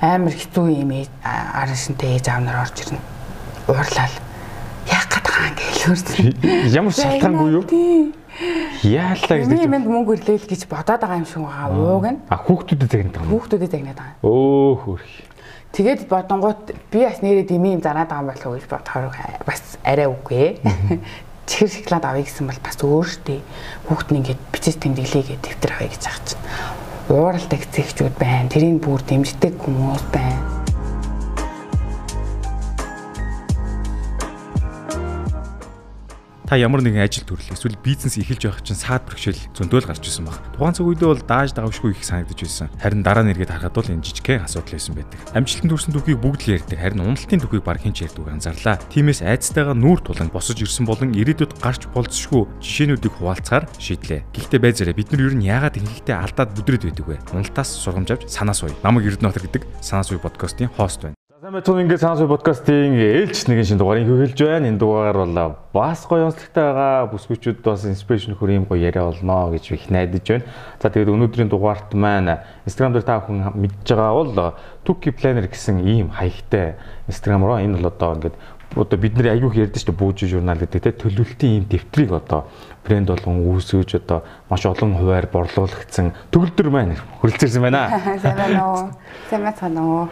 амар хэцүү юм арын шинтэй ээж аав нар орж ирнэ. Уурлал. Яах гээд байгаа юм гээл Ямар шалтгаангүй юу? Яалаа гэж. Миний мэд мөнгө ирлээл гэж бодоод байгаа юм шиг байгаа. Ууг нь. А хүүхдүүдэд загнаад байгаа. Хүүхдүүдэд загнаад байгаа. Өө хөрх. Тэгээд бодонгууд би бас нэрээ дими юм зараад байгаа болов уу гэж бодохоор бас арай үгүй. Чихэр шоколад авъя гэсэн бол бас өөртөө хүүхд нь ингээд бичиж тэмдэглэе гэж дэвтэр авъя гэж байгаа чинь ууралдаг зэгчүүд байна. Тэрийг бүр дэмждэг хүмүүс байна. Та ямар нэгэн ажил төрөл эсвэл бизнес эхэлж байх чинь саад бэрхшээл зөндөөл гарч ирсэн баг. Тухайн цаг үедээ бол дааж давшгүй их санагдаж байсан. Харин дараа нь эргээд харахад бол энэ жижигхэн асуудал байсан байдаг. Амжилтанд хүрсэн түүхийг бүгд л ярьдаг. Харин уналтын түүхийг баг хинч ярьдаг анзаарлаа. Тиймээс айцтайгаа нүүр тулан босож ирсэн болон ирээдүйд гарч болцсошгүй жишээнүүдийг хуваалцахаар шийдлээ. Гэхдээ байзаараа бид нар ер нь яагаад ингэхдээ алдаад бүдрээд байдаг вэ? Уналтаас сургамж авч санаа суй. Намаг Эрдэнэтр гэдэг санаа суй подкастын хост байна. Сайн байцгаана ингээд санаа суй подкастын ээлж нэгэн шин дугаарыг хөглөж байна. Энэ дугаар бол бас гоё онцлогтой байгаа. Бүсгүүчүүд бас инспирэшн хөр юм гоё яриа болно гэж их найдаж байна. За тэгээд өнөөдрийн дугаарт маань Instagram дээр та бүхэн мэдж байгаа бол Tuki Planner гэсэн ийм хаягтай Instagram руу энэ бол одоо ингээд одоо бид нар аягүй ярьдэн шүү дээ бүүж журнал гэдэг те төлөвлөлтийн ийм дэвтрийг одоо брэнд болгон үүсгэж одоо маш олон хуваар борлуулагдсан төгөлдөр маань хүрэлцээрсэн байна. Сайн байна уу? Сайн байна уу?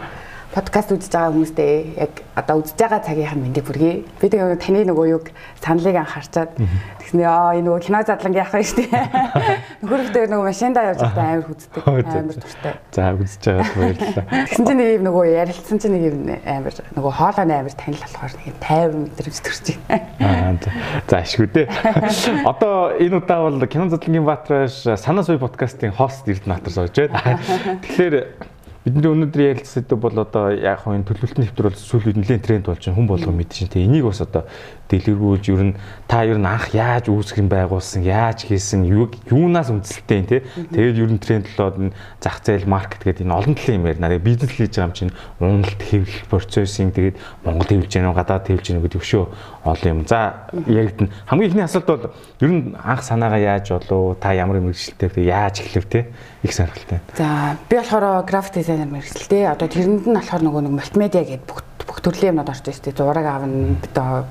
Подкаст үзэж байгаа хүмүүстээ яг одоо үзэж байгаа цагийнхан мэндийг хүргэе. Би тэгээ таны нөгөө юг саналыг анхаарчаад тэгснэ аа энэ нөгөө кино задлан яах вэ штэ. Нөхөрөлтөө нөгөө машиндаа явж байхдаа амар хүздэг. Амар дуртай. За үзэж байгаад баярлалаа. Тэгсэн чинь нэг юм нөгөө ярилцсан чинь нэг юм амар нөгөө хоолойн амар танил болохоор нэг 50 метр төрж байна. За ашгүй дээ. Одоо энэ удаа бол кино задлангийн Баатараш санаа суй подкастын хост Эрдэнэтр сууж байна. Тэгэхээр Бидний өнөөдөр ярилцсан сэдв бол одоо яг хоо энэ төлөвлөлтний хэвтер бол сүүл нэлээд тренд болж хүн болго мэдчихээн. Тэ энийг бас одоо дэлгэрүүлж ер нь та ер нь анх яаж үүсгэх юм байгуулсан, яаж хийсэн, юунаас үндэслэлтэй те. Тэгээд ер нь тренд болоод зах зээл маркет гэдэг энэ олон талын юм ярина. Бизнес хийж байгаа юм чинь уналт хэвлэл процессинг тэгээд Монгол хэвлэж гэнэ, гадаад хэвлэж гэнэ гэдэг өшөө олон юм. За яригдана. Хамгийн ихний асуулт бол ер нь анх санаагаа яаж болов, та ямар мэрэгчлэлтэй яаж эхлэв те их сонирхолтой. За би болохоор график дизайнер мэрэгчлээ. Одоо тэрэнд нь болохоор нөгөө нэг мультимедиа гэдэг бүх бүх төрлийн юмнууд орж ирсэн. Зураг одоо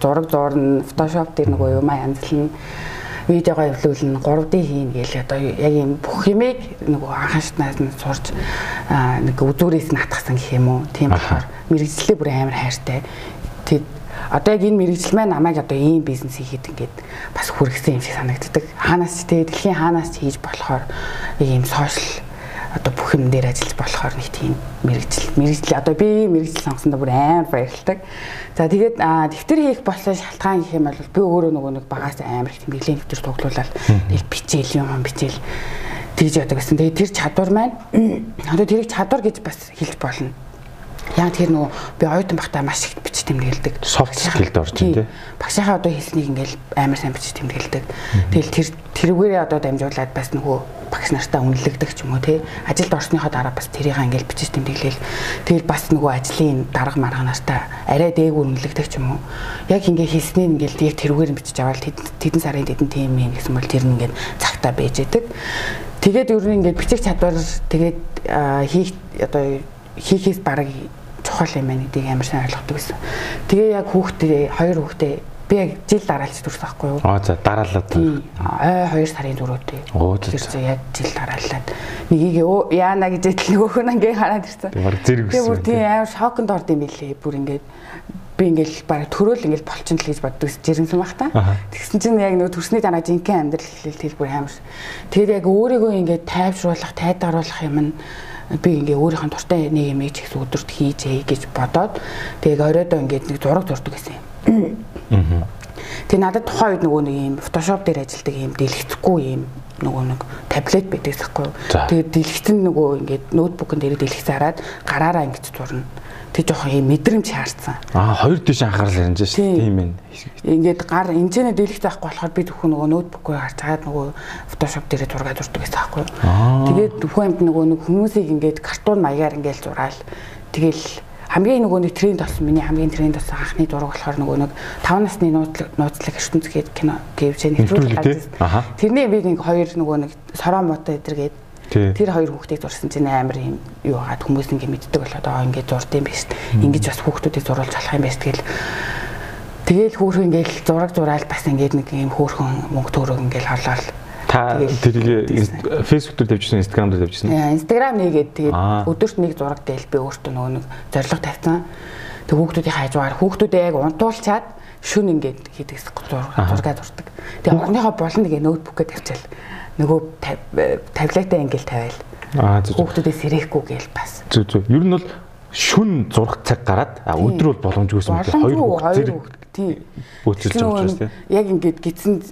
зураг зурна, фотошоп дээр нөгөө юм янзлна видеого эвлүүлнэ 3D хийн гээл одоо яг юм бүх юмыг нөгөө анхааснаас нь сурч нэг үзүүрээс нь хатгсан гэх юм уу. Тийм болохоор мэрэгжлээ бүр амар хайртай. Тэгэд одоо яг энэ мэрэгжил маань намайг одоо ийм бизнес хийхэд ингээд бас хүргэсэн юм шиг санагддаг. Хаанаас ч тэгээ дэлхийн хаанаас ч хийж болохоор ийм сошиал одоо бүх юм дээр ажиллаж болохоор нэг тийм мэрэгжил мэрэгжил одоо би мэрэгжил сонгосондоо бүр амар баярлагдав. За тэгээд дэвтэр хийх болсон шалтгаан гэх юм бол би өөрөө нөгөө нэг багаас амар их тэмдэглэлийн дэвтэр цуглуулаад тэгэл бичээл юм бичээл тэгж яадаг гэсэн. Тэгээд тэр чадвар маань одоо тэрийг чадвар гэж бас хэлж болно. Яг тэр нөгөө би оюутан багтаа маш их бичиж тэмдэглэдэг. Soft skill-д орж байна тий. Багшийнхаа одоо хэлснийг ингээл амар сайн бичиж тэмдэглэдэг. Тэгэл тэр тэрүүгээрээ одоо дамжуулаад бас нөгөө багш нартаа үнэлэгдэх ч юм уу тий ажилд орсныхоо дараа бас тэрийг ингээл бичиж тэмдэглээл тэгэл бас нөгөө ажлын дарга марга нартаа арай дээгүүр үнэлэгдэх ч юм уу яг ингээ хийснийг ингээл яг тэрүүгээр бичиж аваад тэдэн сарын тэдэн тийм юм гэсэн бол тэр нь ингээд цагтаа байж идэг тэгээд ер нь ингээд бичих чадвар тэгээд хийх одоо хийхээс бараг чухал юм байна гэдгийг амар сайн ойлгодог гэсэн. Тэгээ яг хүүхдээ хоёр хүүхдээ би яг жил дараалж төрсөн байхгүй юу? Аа за дараалаад. Ой 2 сарын дөрөвтэй. Тэр чинь яг жил дараалаад нэгийг яана гэж идэл нөгөөх нь ингээ хараад ирсэн. Баг зэрэг өссөн. Тэр бүр тийм амар шоконд орд юм билээ. Бүр ингээд би ингээл баг төрөөл ингээл болчихно л гэж боддог жирэмсэн баг та. Тэгсэн чинь яг нөгөө төрсний дараа жинхэнэ амьдрал хэлэл тэр бүр амар. Тэр яг өөрийгөө ингээд тайвшруулах, тайдаруулах юм нь би ингээ өөрийнх нь дуртай нэг юм ич гэсэн өдөрт хийжээ гэж бодоод тэгээ оройдоо ингээд нэг зураг зурдаг гэсэн юм. Тэгээ надад тухайн үед нөгөө нэг юм фотошоп дээр ажилладаг юм дэлгэцэхгүй юм нөгөө нэг таблет байдаг гэхгүй. Тэгээд дэлгэцэн нөгөө ингээд ноутбукн дээр дэлгэц хараад гараараа ингэж зурна. Тэг жоохон юм мэдрэмж шаардсан. Аа хоёр дэш анхаарал харж шүү. Тийм ээ. Ингээд гар энэчнээ дэлгэц авахгүй болохоор би зөвхөн нөгөө ноутбукгүй харж агаад нөгөө фотошоп дээр зураг зурдаг гэсэн байхгүй. Тэгээд зөвхөн амт нөгөө нэг хүмүүсийг ингээд картун маягаар ингээд зураал. Тэгэл хамгийн нөгөө нэг тренд болсон миний хамгийн тренд болсон анхны зураг болохоор нөгөө нэг 5 насны нууцлаг ертөнц гээд кино гэвч нэвтрүүлэг гарсан. Тэрний би нэг хоёр нөгөө нэг сороо муутай эдэргээд Тэр хоёр хүүхдийг зурсан чинь амар юм юу хагаад хүмүүс ингэ мэддэг болоод аа ингэ зурд юм биш. Ингэж бас хүүхдүүдийг зурулж болох юм биш тэгэл Тэгэл хөөхөн ингээл зураг зураал бас ингээд нэг юм хөөхөн мөнгө төгрөг ингээл хорлол Та тэрийг Facebook дээр тавьчихсан, Instagram дээр тавьчихсан. Яа, Instagram нэгээд тэгээд өдөрт нэг зураг дээл би өөртөө нөгөө нэг зориг тавьсан. Тэг хүүхдүүдийн хажуугаар хүүхдүүдээ яг унтуулчаад шүн ингээд хийдэг зураг зурдаг. Тэг орныхоо болно нэг ноутбукгээ тавьчаал. Нөгөө таблетаа ингээд тавиал. Аа зүг. Хүүхдүүдээ сэрэхгүй гээл бас. Зүг зүг. Ер нь бол шүн зураг цаг гараад өдөр бол боломжгүйсэн мэт хоёр зэрэг тий бүтэлж учраас тий яг ингээд гидсэн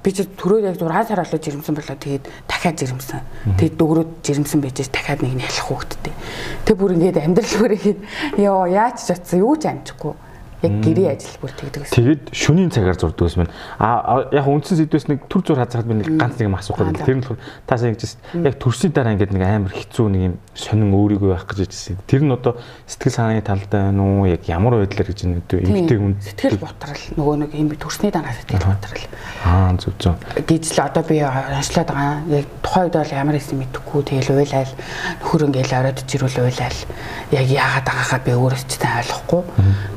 би ч түрүү яг 6 сар болоо жирэмсэн болоо. Тэгээд дахиад жирэмсэн. Тэгээд дөгрөөд жирэмсэн байж дахиад нэг нь ялах хүүхдтэй. Тэг бүр ингээд амьдрал бүрээ ёо яаж ч утсан юу ч амжихгүй яг гэрээ ажил бүр тэгдэг гэсэн. Тэгээд шөнийн цагаар зурдаг гэсэн байна. А яг үндсэн сэдвээс нэг төр зур хазгаад би нэг ганц нэг юм асуух гэдэг. Тэр нь болохоор та сайн гэж яг төрсний дараа ингээд нэг амар хэцүү нэг юм сонин өөрийгөө байх гэж хэлсэн. Тэр нь одоо сэтгэл санааны талдаа байна уу? Яг ямар байдлаар гэж нэг эмгтэй хүн сэтгэл ботрал нөгөө нэг юм төрсний дараа сэтгэл ботрал. Аа зүг зүг. Гэж л одоо би онцлоод байгаа. Яг тухайн үед бол ямар хэсэг мэдэхгүй тэгэл уйлал нөхөр ингээл оройд жирүүл уйлал. Яг яагаад байгаагаа би өөрөө ч сайн ойлгохгүй.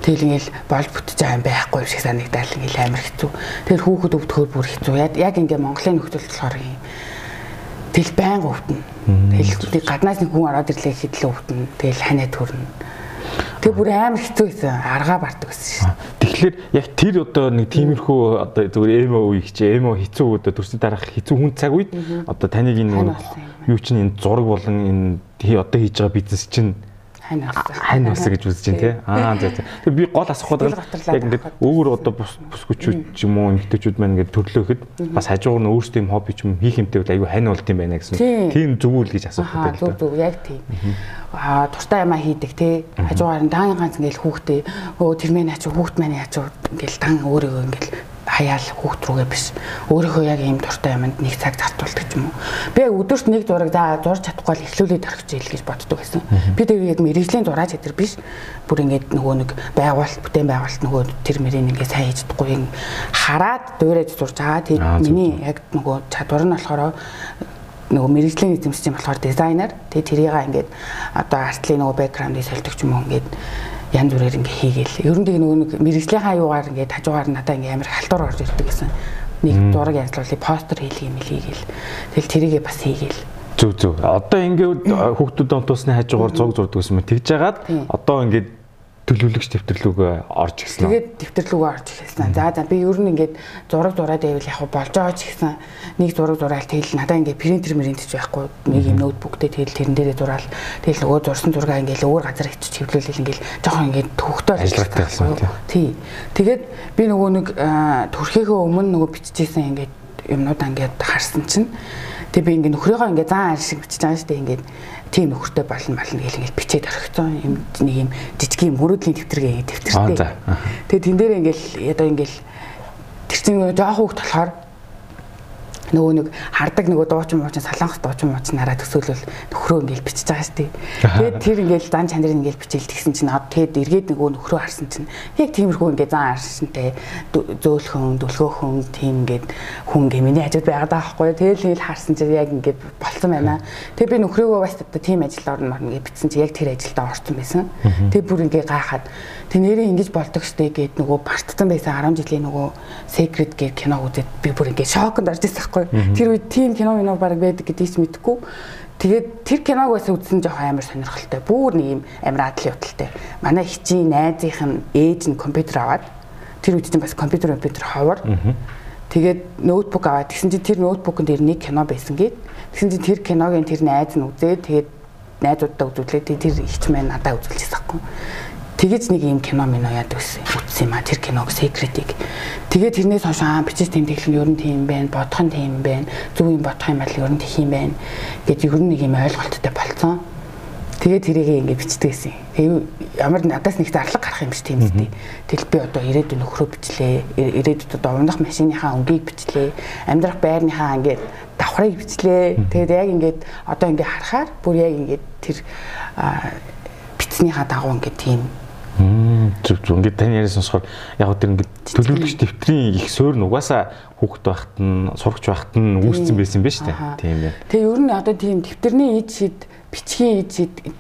Тэгэл ингээл бүтэж байгаа юм байхгүй шиг санагдал ингээл амар хэцүү. Тэр хүүхэд өвдөхөөр бүр хэцүү. Яг ингээ Монголын нөхцөл болохоор юм. Тэгэл байн өвдөн. Тэгэл гаднаас нэг хүн ороод ирлээ гэхэд л өвдөн. Тэгэл ханаа төрнө. Тэг бүр амар хэцүү байсан. Аргаа бардаг байсан шүү. Тэгэхээр яг тэр одоо нэг тиймэрхүү одоо зүгээр эмо үе чи эмо хэцүү одоо төрсний дараах хэцүү хүн цаг үед одоо таныг энэ юу чинь энэ зураг болон энэ одоо хийж байгаа бизнес чинь хань усаа. Хань усаа гэж үзэж байна тий. Аа за за. Тэг би гол асах гэдэг яг ингээд өөр одоо бус бүсгүүчүүд ч юм уу эмгтээчүүд маань ингээд төрлөөхөд бас хажуугаар нь өөрсдөө юм хобби ч юм хийх юмтэй бол аюу хань болт юм байна гэсэн. Тийм зүгүүл гэж асуух гэдэг л дээ. Зүг зүг яг тийм. Аа туртаа ямаа хийдэг тий. Хажуугаар нь даан ганц ингээд хүүхдээ өө тэр мэн ачаа хүүхд маань ачаа ингээд дан өөрийгөө ингээд хаяал хүүхд рүүгээ биш. Өөрийнхөө яг ийм дуртай юмд нэг цаг зартуулдаг юм уу. Би өдөрт нэг зураг за зурж чадахгүй л эхлүүлээд орхиж ийл гэж боддог байсан би тэгээд мэрэгжлийн зураач гэдэг биш. Бүр ингээд нөгөө нэг байгуулалт бүтээн байгуулалт нөгөө тэр мөрийн ингээд сайн хийж чадахгүй юм хараад дуурайж зурж байгаа тэгээд миний яг нөгөө чадвар нь болохоор нөгөө мэрэгжлийн эзэмшиж юм болохоор дизайнер тэгээд тэрийг ингээд одоо артлын нөгөө бэкграундыг солидог юм уу ингээд янз бүрээр ингээ хийгээл. Ер нь нөгөө нэг мэрэгжлийн хаяугаар ингээ хажуугаар надаа ингээ амар халтур орж ирдэг гэсэн. Нэг зураг янзлуулыг постэр хийлгий юм хийгээл. Тэгэл тэрийгээ бас хийгээл. Зүг зүг. Одоо ингээд хүүхдүүд онтуусны хажуугаар зураг зурдаг мэт тэгж жагаад одоо ингээд төлөвлөгч дэвтэрлүүгөө орж ирсэн. Тэгээд дэвтэрлүүгөө орж ирсэн. За за би ер нь ингээд зураг зураад байвал яг болж байгаа ч гэсэн нэг зураг зураал тэгэл надаа ингээд принтер мэрэнтэж байхгүй нэг юм ноутбуктэй тэгэл тэрэн дээрээ зураал тэгэл нөгөө зурсан зургаа ингээд өөр газар ичиж хэвлүүлэл ингээд жоохон ингээд төвхтөө ажиллагатай болсон тий. Тэгээд би нөгөө нэг төрхийнхөө өмнө нөгөө биччихсэн ингээд юмнуудаа ингээд харсан чинь тэг би ингээд нөхрийгөө ингээд зан ааш шиг бичиж байгаа шүү дээ ингээд тийм нөхөртэй болно болно гэл ингээл бичээд орхицсон юм нэг юм жижиг юм мөрөөдлийн тэмдэргээ тэмдэртэй. Тэгээ тэн дээр ингээл одоо ингээл тэр чинь жоох хүүхд болохоор нөгөө нэг хардаг нөгөө дуучин муучин салангас дуучин муучин нараа төсөөлөл нөхрөө ингээл бичиж байгаа шүү дээ. Тэгээд тэр ингээл зан чанарыг ингээл бичээл тэгсэн чинь од тэгэд эргээд нөгөө нөхрөө харсан чинь яг тиймэрхүү ингээ зан аршинтай зөөлхөн дөлгөөхөн тийм ингээд хүн ингээ миний хажууд байгаад байгаа байхгүй. Тэгэл тэгэл харсан чинь яг ингээд болцсон байна. Тэгээд би нөхрөөгөө бас одоо тийм ажил орно морно ингээ бичсэн чинь яг тэр ажилдаа орсон байсан. Тэгээд бүр ингээ гайхаад Тэг нэрээ ингэж болдог штэ гэд нөгөө бартсан байсан 10 жилийн нөгөө Secret гэх кино үзээд би бүр ингэ шоконд орж ирсэн байхгүй. Тэр үед тийм кино минь баг байдаг гэдгийг ч мэдэхгүй. Тэгээд тэр киног бас үзсэн жоох амар сонирхолтой. Бүүр нэг юм амар адлын уталтай. Манай хичийн найзынх нь ээж нь компьютер аваад тэр үед чинь бас компьютер компьютер ховор. Тэгээд ноутбук аваад тэгсэн чинь тэр ноутбукн дээр нэг кино байсан гээд тэгсэн чинь тэр киногийн тэр найз нь үзээд тэгээд найзуудтай үзүүлээ тэр ихч маань надад үзүүлчихсэн байхгүй. Тэгэж нэг юм кино минь яад гэсэн үтсэн юм а тэр киног секретиг. Тэгээд тэрнээс хойш аа бичиж тэмдэглэх нь ер нь тийм байна, бодох нь тийм байна, зөв юм бодох юм бол ер нь тэх юм байна гэж ер нь нэг юм ойлголттой болцсон. Тэгээд тэрийг ингээд бичдэг гэсэн. Ямар надаас нэг зарлаг гарах юм биш тийм үстэй. Тэгэл би одоо ирээдүйн нөхрөө бичлээ. Ирээдүйд одоо унах машиныхаа өнгийг бичлээ. Амьдрах байрныхаа ингээд давхрыг бичлээ. Тэгээд яг ингээд одоо ингээд харахаар бүр яг ингээд тэр бичснийхаа дагуу ингээд тийм Зүг зүг ингээд тань яриа сонсохоор яг тэр ингээд төлөвлөгч дэвтрийн их суурь нь угаасаа хүүхэд байхад нь сурагч байхад нь үүссэн байсан байна шүү дээ. Тийм байна. Тэгээ ер нь одоо тийм дэвтэрний ид шид бичгийн энэ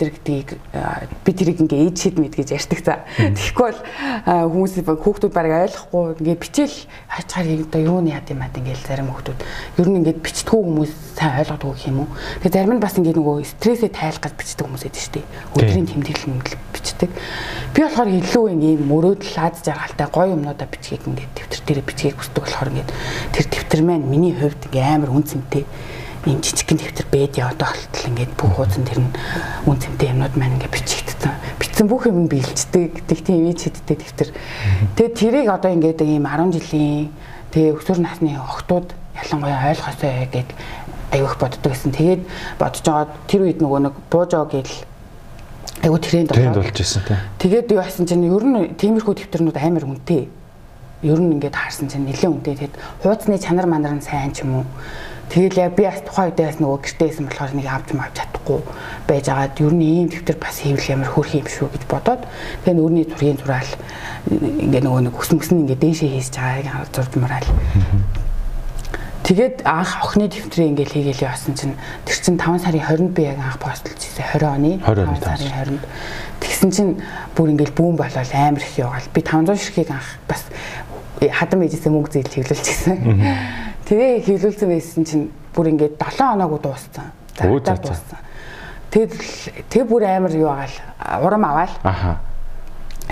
гэдгийг би тэрийг ингээ шид мэд гэж ярьдаг за. Тэгэхгүй бол хүмүүс хүүхдүүд барыг ойлгохгүй ингээ бичээл хачаар одоо юу нь яд юм аа ингээл зарим хүүхдүүд ер нь ингээ бичтгүү хүмүүс сайн ойлгодгүй гэх юм уу. Тэгээ зарим нь бас ингээ нөгөө стрессээ гэж бичдэг хүмүүс шүү дээ. Өдрийн тэмдэглэл мөнгө бичдэг. Би болохоор илүү ингээ мөрөөдөл лаад жаргалтай гоё юмнуудаа бичгийг ингээ дэвтэр дээр бичгийг хүсдэг болохоор ингээ тэр дэвтэр маань миний хувьд ингээ амар үнцэнтэй ийм жижигхэн дэвтэр бэд яваад болтол ингээд бүх хуудсан тэр нь үн цэнтэй юмнууд маань ингээд бичигдсэн. Бичсэн бүх юм бэлддэг. Тэг тийм ээж хэдтэй дэвтэр. Тэгээ тэрийг одоо ингээд ийм 10 жилийн тэгээ өсвөр насны охтууд ялангуяа ойлгосоо гэд аявих боддог гэсэн. Тэгээд бодож байгаа тэр үед нөгөө нэг буужоо гэл айгу тренд тренд болж ирсэн тий. Тэгээд юу байсан чинь ер нь тиймэрхүү дэвтэрнүүд амар үнэтэй. Ер нь ингээд харсан чинь нэлээд үнэтэй. Тэгэд хуудасны чанар манар нь сайн ч юм уу Тэгэл яг би бас тухайн үедээ бас нөгөө гэртээсэн болохоор нэг авч мавч чадахгүй байж агаад ер нь ийм дэвтэр бас хийвэл ямар хөрх юм шүү гэж бодоод тэгээ нүрний зургийн зураал ингээ нөгөө нэг өс мөсөн ингээ дээшээ хийж байгааг зурж мараал. Тэгээд анх охины дэвтрийг ингээл хийгээл явсан чинь тэр чин 5 сарын 20-нд би яг анх постлж ирсэн 20 оны 5 сарын 20-нд тэгсэн чинь бүр ингээл бүүн болол амар их явгаал би 500 ширхгийг анх бас хадам ээжээсээ мөнгө зээл хэвлүүлчихсэн. Тэгээ хөвлөлцөн байсан чинь бүр ингээд 7 хоног дууссан. Заагдаа дууссан. Тэгэл тэг бүр амар юу агаал урам аваал. Аха.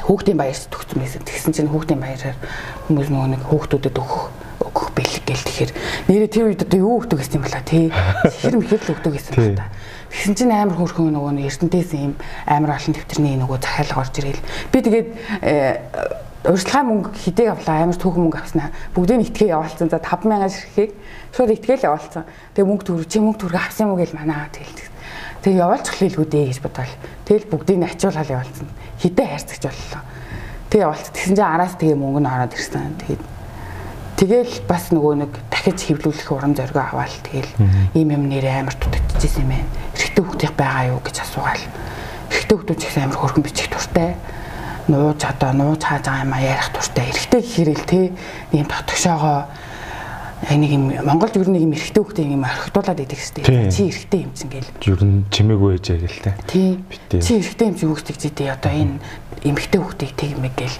Хүүхдийн баярт төгсөн байсан. Тэгсэн чинь хүүхдийн баяраар хүмүүс нөгөө нэг хүүхдүүдэд өгөх өгөх бэлэг гэл тэгэхээр нэрээ тэр үед одоо юу өгдөг гэсэн юм бала тий. Хэр мэхэр л өгдөг гэсэн юм байна. Тэгсэн чинь амар хөөрхөн нөгөө нэг Эрдэнэтэйс юм амар олон төвчрний нөгөө захиалга орж ирээл. Би тэгээд урьдчилгаа мөнгө хідээ авлаа? Амар түүхэн мөнгө авснаа бүгдийг нь итгээ явуулсан за 5000 ширхгийг шууд итгээл явуулсан тэгээ мөнгө төгрөг чи мөнгө төгрөг авсан юм уу гэж манаа тэгэл тэгээ явуулчих хэлгүй дээ гэж бодвол тэгэл бүгдийг нь ачуулаад явуулсан хідээ хайрцагч боллоо. Тэгээ явуулсан тэгсэн чинь араас тэгээ мөнгө нь ороод ирсэн. Тэгээд тэгэл бас нөгөө нэг дахиж хөвлүүлэх урам зориг аваад тэгэл ийм юм нэрээ амар дутагдчихсэн юм байна эрэгтэй хүүхдийн байгаа юу гэж асуугаал. Эрэгтэй хүүхдүүд ч гэсэн амар хөргөн бичих туртай нууж одоо нууж хааж байгаа юм а ярих туртай эрэгтэй гэхэрэл те. Ийм дотгошоогоо нэг юм Монголд ер нь нэг юм эрэгтэй хүүхдээ юм орхитуулаад идэг штеп чи эрэгтэй юм чинь гээл ер нь чимээгүй ээж гээл те. Тий. Чи эрэгтэй юм чи хүүхдийг зүйтэй одоо энэ эмэгтэй хүүхдийг тэг юм гээл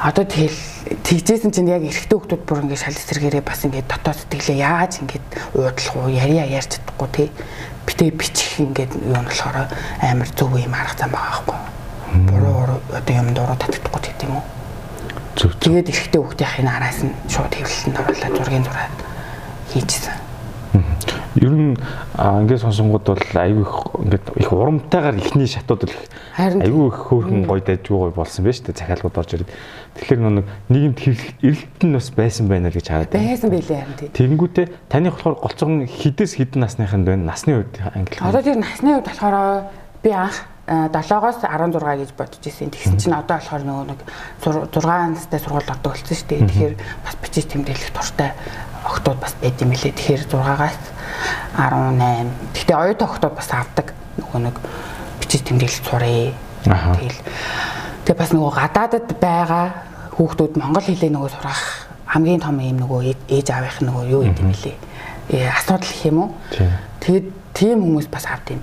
одоо тэгэл тэгжсэн чинь яг эрэгтэй хүүхдүүд бүр ингээд шал эсрэгээрээ бас ингээд дотоод сэтгэлээ яаж ингээд уудлах уу яриа ярьж чадахгүй тий битээ бичих ингээд юу нь болохоор амар зөв юм арга зам байгаа байхгүй буруу одоо юм дуруу татдаггүй гэдэг юм уу. Зөв. Тэгээд эрэхтэй хүүхдийн араас нь шууд хэвлэлтэнд оруулаад зургийн зураад хийчихсэн. Ер нь ингээд сонсонгууд бол айгүй их ингээд их урамтайгаар ихний шатууд л айгүй их хөөрхөн гоё дайжгүй гоё болсон байж тээ захиалгууд орж ирээд. Тэгэхээр нэг нийгэмд эрэлт нь бас байсан байна л гэж хараад байна. Байсан байлээ харин тий. Тэгэнгүүтээ таны болохоор голцон хідээс хідэн насныханд байна. Насны үед англи. Одоо тэр насны үед болохоор би анх 7-оос 16 гэж бодож ирсэн. Тэгсэн чинь одоо болохоор нөгөө нэг 6 настай сургууль ордог болсон шүү дээ. Тэгэхээр бас бичиж тэмдэглэх туртай охтууд бас байд юм лээ. Тэгэхээр 6-аас 18. Гэхдээ оюутан охтууд бас авдаг нөгөө нэг бичиж тэмдэглэж сурыг. Тэгэл Тэгээ бас нөгөө гадаадад байгаа хүүхдүүд монгол хэлээ нөгөө сурах хамгийн том юм нөгөө ээж аавынх нөгөө юу гэдэг юм лээ. Э асуудал гэх юм уу? Тэгээд тийм хүмүүс бас авд юм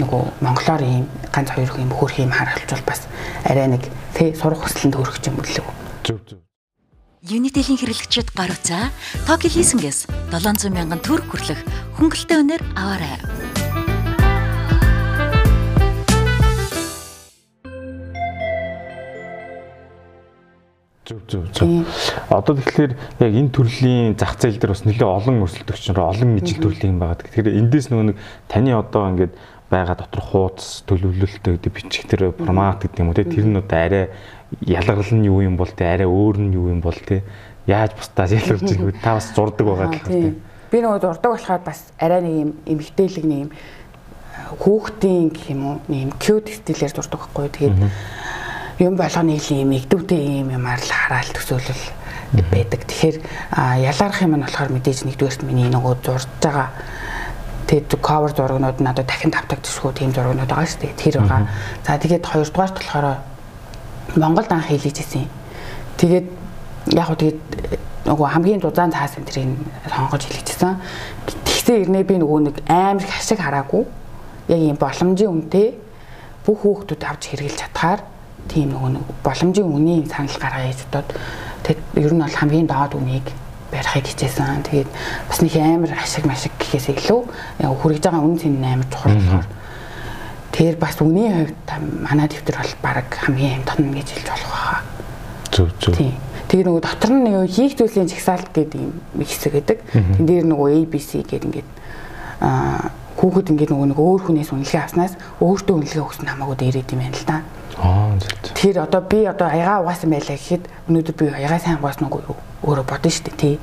нөгөө монголоор ийм ганц хоёр юм хөрх юм харгалжвал бас арай нэг тий сурах хүсэлтэнд хөрөх юм болов. Зөв зөв. Unitel-ийн хэрэглэгчид гар утсаа Tokyo Leasing-ээс 700 мянган төгрөг хүрлэх хөнгөлөлтөй үнээр аваарай. Зөв зөв зөв. Одоо тэгэхээр яг энэ төрлийн зах зээл дээр бас нэлээд олон өрсөлдөгч нар олон ижил төрлийн юм байгаа. Тэгэхээр эндээс нөгөө нэг таны одоо ингээд байгаа дотор хууц төлөвлөлтөө гэдэг бичих тэр формат гэдэг юм уу те. Тэр нь одоо арай ялгарл нь юу юм бол те арай өөр нь юу юм бол те. Яаж бусдаас ялгарч ирэх вэ? Та бас зурдаг байгаа гэх юм би нөгөө зурдаг болохоор бас арай нэг юм эмгтээлэг нэг юм хүүхдийн гэх юм уу нэг юм cute стилээр зурдаг байхгүй тэгээд юм болгоны ийм игдүүтэй юм юмар л хараал төсөөлөл байдаг. Тэгэхээр ялгарх юм нь болохоор мэдээж нэгдүгээрт миний нөгөө зурж байгаа тэгээд cover зургнууд надад дахин давтагдчихгүй тийм зургнууд байгаа шүү дээ. Тэр байгаа. За тэгээд хоёрдугаарт болохоор Монголд анх хийлгэж ирсэн. Тэгээд яг хөө тэгээд нөгөө хамгийн дузаан цаас энэ тэрийг сонгож хэлчихсэн. Тэгсэн ирнээ би нөгөө нэг амар их ашиг хараагүй. Яг юм боломжийн үнэтэй бүх хүүхдүүд авч хэрэглэж чадхаар тийм нөгөө нэг боломжийн үнийн санал гаргая гэж бодоод тэгэд ер нь бол хамгийн доод үнийг барихыг хичээсэн. Тэгээд бас нэг амар ашиг машиг гэхээс илүү хүрэж байгаа үн цэн амар чухал болохоор тэр бас үнийн хувьд манай дэвтэр бол баг хамгийн амтхан гэж хэлж болох байгаа. Зөв зөв. Тийм. Тэгээ нөгөө дотор нь нөгөө хийх зүйлийн чагсаалт гэдэг юм хэсэг гэдэг. Тэн дээр нөгөө ABC гэдэг ингээд аа хүүхэд ингээд нөгөө нэг өөр хүнээс үнэлгээ авснаас өөртөө үнэлгээ өгсөн хамаагүй дээрэд юм байна л да. Аа зөв. Тэр одоо би одоо аяга угаасан байлаа гэхэд өнөөдөр би аяга сайн угаасан уу өөрөө бодно шүү дээ тий.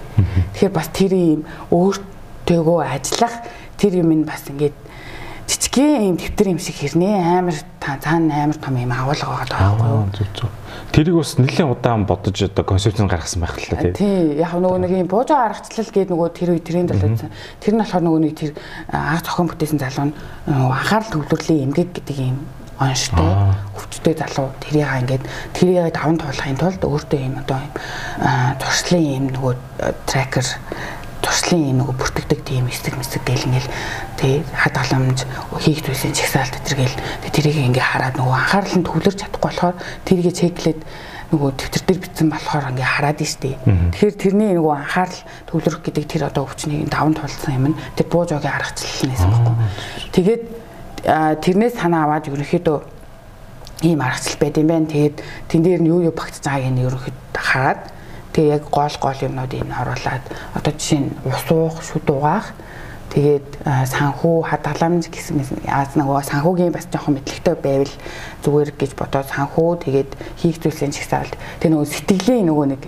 Тэгэхээр бас тэр юм өөртөөгөө ажиллах тэр юм нь бас ингээд жижигхэн юм дэвтэр юм шиг хэрнээ амар цаана амар том юм агуулга байгаа байхгүй юу? Зөв зөв. Тэрийг бас нэлээд удаан бодож одоо концепцийг гаргасан байх л та тий. Яг нөгөө нэг юм бууж байгаа аргачлал гээд нөгөө тэр үе тренд болоод тэр нь болохоор нөгөө нэг тэр арга зохион бүтээсэн залуу нь анхаарал төвлөрлийн эмгэг гэдэг юм онштой өвчтэй залуу. Тэрийг ингээд тэрийг даван туулахын тулд өөртөө юм одоо юм туршлын юм нөгөө трекер туршлын нөгөө бүртгэдэг тийм эсэг мэсэг гэл ингээл тий хадгаламж хийх зүйлсийн чагсаалт гэтэргээл тэрийг ингээ хараад нөгөө анхаарал нь төвлөрч чадахгүй болохоор тэрийг чеклээд нөгөө тэмдэг дээр битсэн болохоор ингээ хараад штий. Тэгэхээр тэрний нөгөө анхаарал төвлөрөх гэдэг тэр одоо өвчнийг даван тулсан юм нь тэр бууж огийн аргачлал нээсэн баггүй. Тэгээд тэрнээс санаа аваад ерөнхийдөө ийм аргачлал байд юм байна. Тэгээд тэн дээр нь юу юу багтж байгааг нь ерөнхийдөө хараад Тэгээ яг гол гол юмнуудыг нь оруулаад одоо жишээ нь ус уух, шүд угаах тэгээд санхүү хадгаламж гэсэн яаж нөгөө санхүүгийн бас жоохон мэдлэгтэй байвал зүгээр гэж бодоод санхүү тэгээд хийх зүйлсийн чагсаалт. Тэг нөгөө сэтгэлийн нөгөө нэг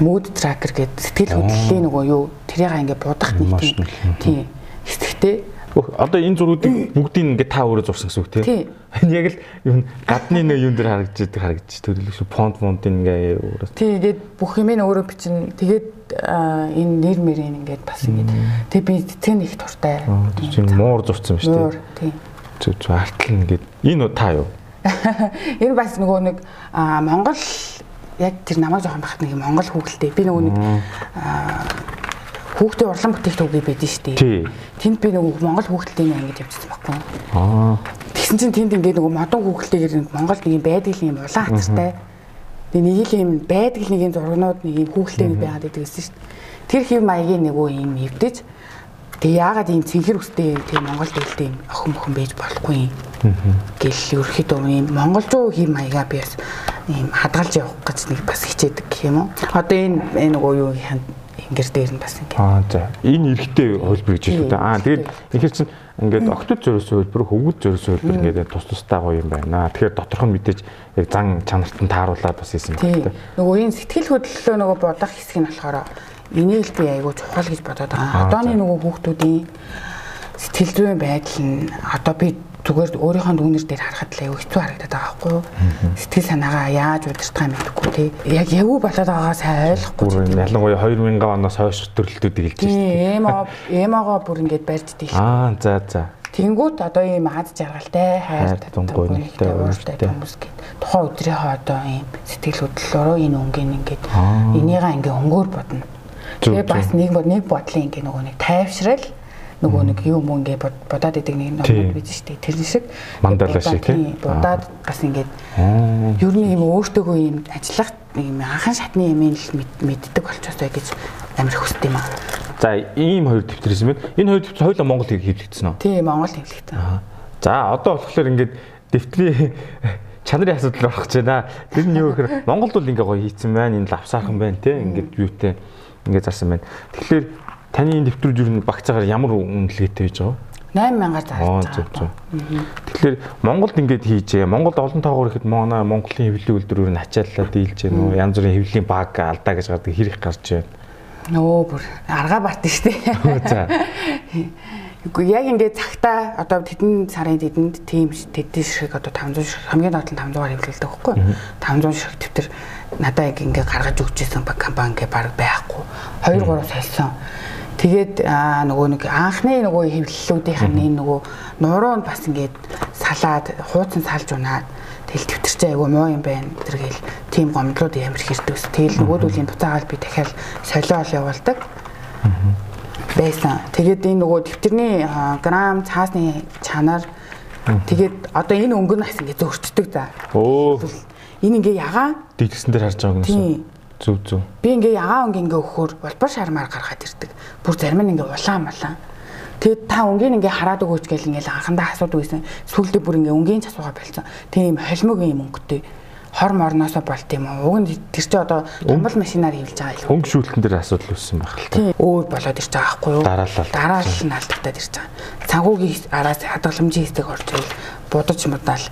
mood tracker гэдэг сэтгэл хөдлөлийн нөгөө юу тэрийг ингээ будах нэг тийм хэсэгтэй Одоо энэ зургуудыг бүгдийг ингээд та өөрөө зурсан гэсэн үг тийм. Энэ яг л юу гадны нэг юм дээр харагдаж байдаг харагдаж төрөлх шүү фонт фонтын ингээ өөрөө. Тийм ингээд бүх юм нь өөрөө бичин. Тэгээд энэ нэр мэрийн ингээд бас ингээд тэг би цэцэн их туртай. Тийм муур зурсан шүү дээ. Тийм. Зүг зүг артл ингээд энэ та юу? Энэ бас нөгөө нэг Монгол яг тэр намайг жоохон бахад нэг Монгол хүүхэлтэй. Би нөгөө нэг хүүхдээ урлан бүтээгдэхүүн байдсан шүү дээ. Тэнд би нөгөө Монгол хүүхдэлтэй ингэж явчихсан байхгүй. Аа. Тэгсэн чинь тэнд ингээд нөгөө модон хүүхдэлтэйгээр Монгол нэг юм байдаг юм улаан хацартай. Тэгээ нэг л юм байдаг нэг юм зургнууд нэг юм хүүхдэлтэй байгаад байдаг гэсэн шүү дээ. Тэр хэв маягийн нөгөө юм эвдэж Тэгээ яагаад ийм цэнхэр үстэй тийм Монгол дэлтэй юм охин охин байж болохгүй юм. Гэл ерөөхдөө ийм монголжуу хэм маягаа би бас ийм хадгалж явах гэж нэг бас хичээдэг гэх юм уу. Одоо энэ нөгөө юу ингэр дээр нь бас ингэ. Аа за. Энэ эрэгтэй хөлбөр гэж хэлдэг. Аа тэгээд ихэр чинь ингээд октод зөрөөс хөлбөр, хөвгөд зөрөөс хөлбөр ингээд тус тустай гоё юм байна. Тэгэхээр доторх нь мэдээж яг зан чанарт нь тааруулаад бас хийсэн байна. Нөгөө энэ сэтгэл хөдлөлөө нөгөө бодох хэсэг нь болохоор энийг л би айгүй чухал гэж бодоод байгаа. Одооны нөгөө хүүхдүүдийн сэтгэл зүйн байдал нь одоо би зүгээр өөрийнхөө дүүнер дээр харахад л аюу хэцүү харагдаад байгаа байхгүй юу? Сэтгэл санаагаа яаж удирдах юм мэдэхгүй тий. Яг явуу болоод байгаагаа сайн ойлгохгүй. Ялангуяа 2000 оноос хойш төрлөлтүүдийг хэлж байна. Эм эмоогоо бүр ингэж барьж дийлээ. Аа за за. Тэнгүүт одоо ийм аз жаргалтай хайр татамгүй нэгтэй ууртай хүмүүс гээд тухайн өдрийнхөө одоо ийм сэтгэл хөдлөлөөрөө энэ өнгийн ингээд энийгээ ингээ өнгөөр бодно. Тэгээ бас нэг нэг бодлын ингээ нөгөө нэг тайвшрал нөгөө нэг юм ингээ бодоод идэг нэг номод биз штэ тэр шиг мандала шиг тийм бодоод бас ингээд ер нь юм өөртөөгөө юм ажиллах юм анхан шатны юм л мэддэг болчихосоо гэж амир хүсдэг юм аа. За ийм хоёр дэвтэр юм байна. Энэ хоёр дэвтэр хоёулаа Монгол хэвлэгдсэн үү? Тийм Монгол хэвлэгдсэн. За одоо болохоор ингээд дэвтрийн чанарын асуудал орох гэж байна. Тэр нь юу гэхээр Монголд бол ингээ гоё хийцэн байна. Энэ лавсаахан байна те. Ингээд юутэй ингээ зарсан байна. Тэгэхээр Таны энэ дэвтрүүд юу багцаагаар ямар үнэлгээтэй байж байгаа? 8000-аар зарж байгаа. Тэгэхээр Монголд ингэж хийжээ. Монголд олон тоогоор ихэд манай Монголын хэвлэлийн үйлдвэрээр нь ачааллаа дийлж гэнэ үү? Янз бүрийн хэвлэлийн баг алдаа гэж гардаг хэрэг гарч байна. Нөө бүр аргаа барт штэ. За. Үгүй яг ингээд цагтаа одоо тэдэн сарын тэдэнд тийм тэдэн шиг одоо 500 шиг хамгийн доод нь 500 дугаар хэвлэлдэг байхгүй 500 шиг төвтөр надаа яг ингээд гаргаж өгч ирсэн компани ингээд баг байхгүй 2 3 сольсон Тэгээд нөгөө нэг анхны нөгөө хэвлэлүүдийнх нь нөгөө нуруу нь бас ингээд салаад хууцсан салж унаад тэгэл төвтөрчээ айгу муу юм байна тэргээл тийм гомдлууд ямар хэрдвс тэгэл нөгөөдүүлийн буцаагаал би дахиад солиол явуулдаг. Байсан. Тэгээд энэ нөгөө төвтөрний грамм цаасны чанар тэгээд одоо энэ өнгө нь бас ингэ зөрчдөг за. Өө. Энэ ингээ ягаан дигдсэн дээр харж байгаа юм тийм Зүв зүв. Би ингээ ягаан өнгө ингээ өгөхөөр болбор шармаар гаргаад ирдэг. Бүр зарим нь ингээ улаан малаа. Тэгээд та өнгийн ингээ хараад өгөөч гэл ингээ анхандаа асуудаг байсан. Сүүлдээ бүр ингээ өнгийн цасууга болцсон. Тийм холимог юм өнгөтэй хор морноосоо болт юм уу. Уг нь тэр чи одоо томбол машинаар хийлж байгаа илүү. Өнгө шүүлтэн дээр асуудал үүссэн байх л та. Өөр болоод ирж байгаа байхгүй юу? Дараалал. Дараалал нь алдагтаад ирж байгаа. Цангуугийн араас хадгаламжийн хэсэг орж ирэл будаж мудаал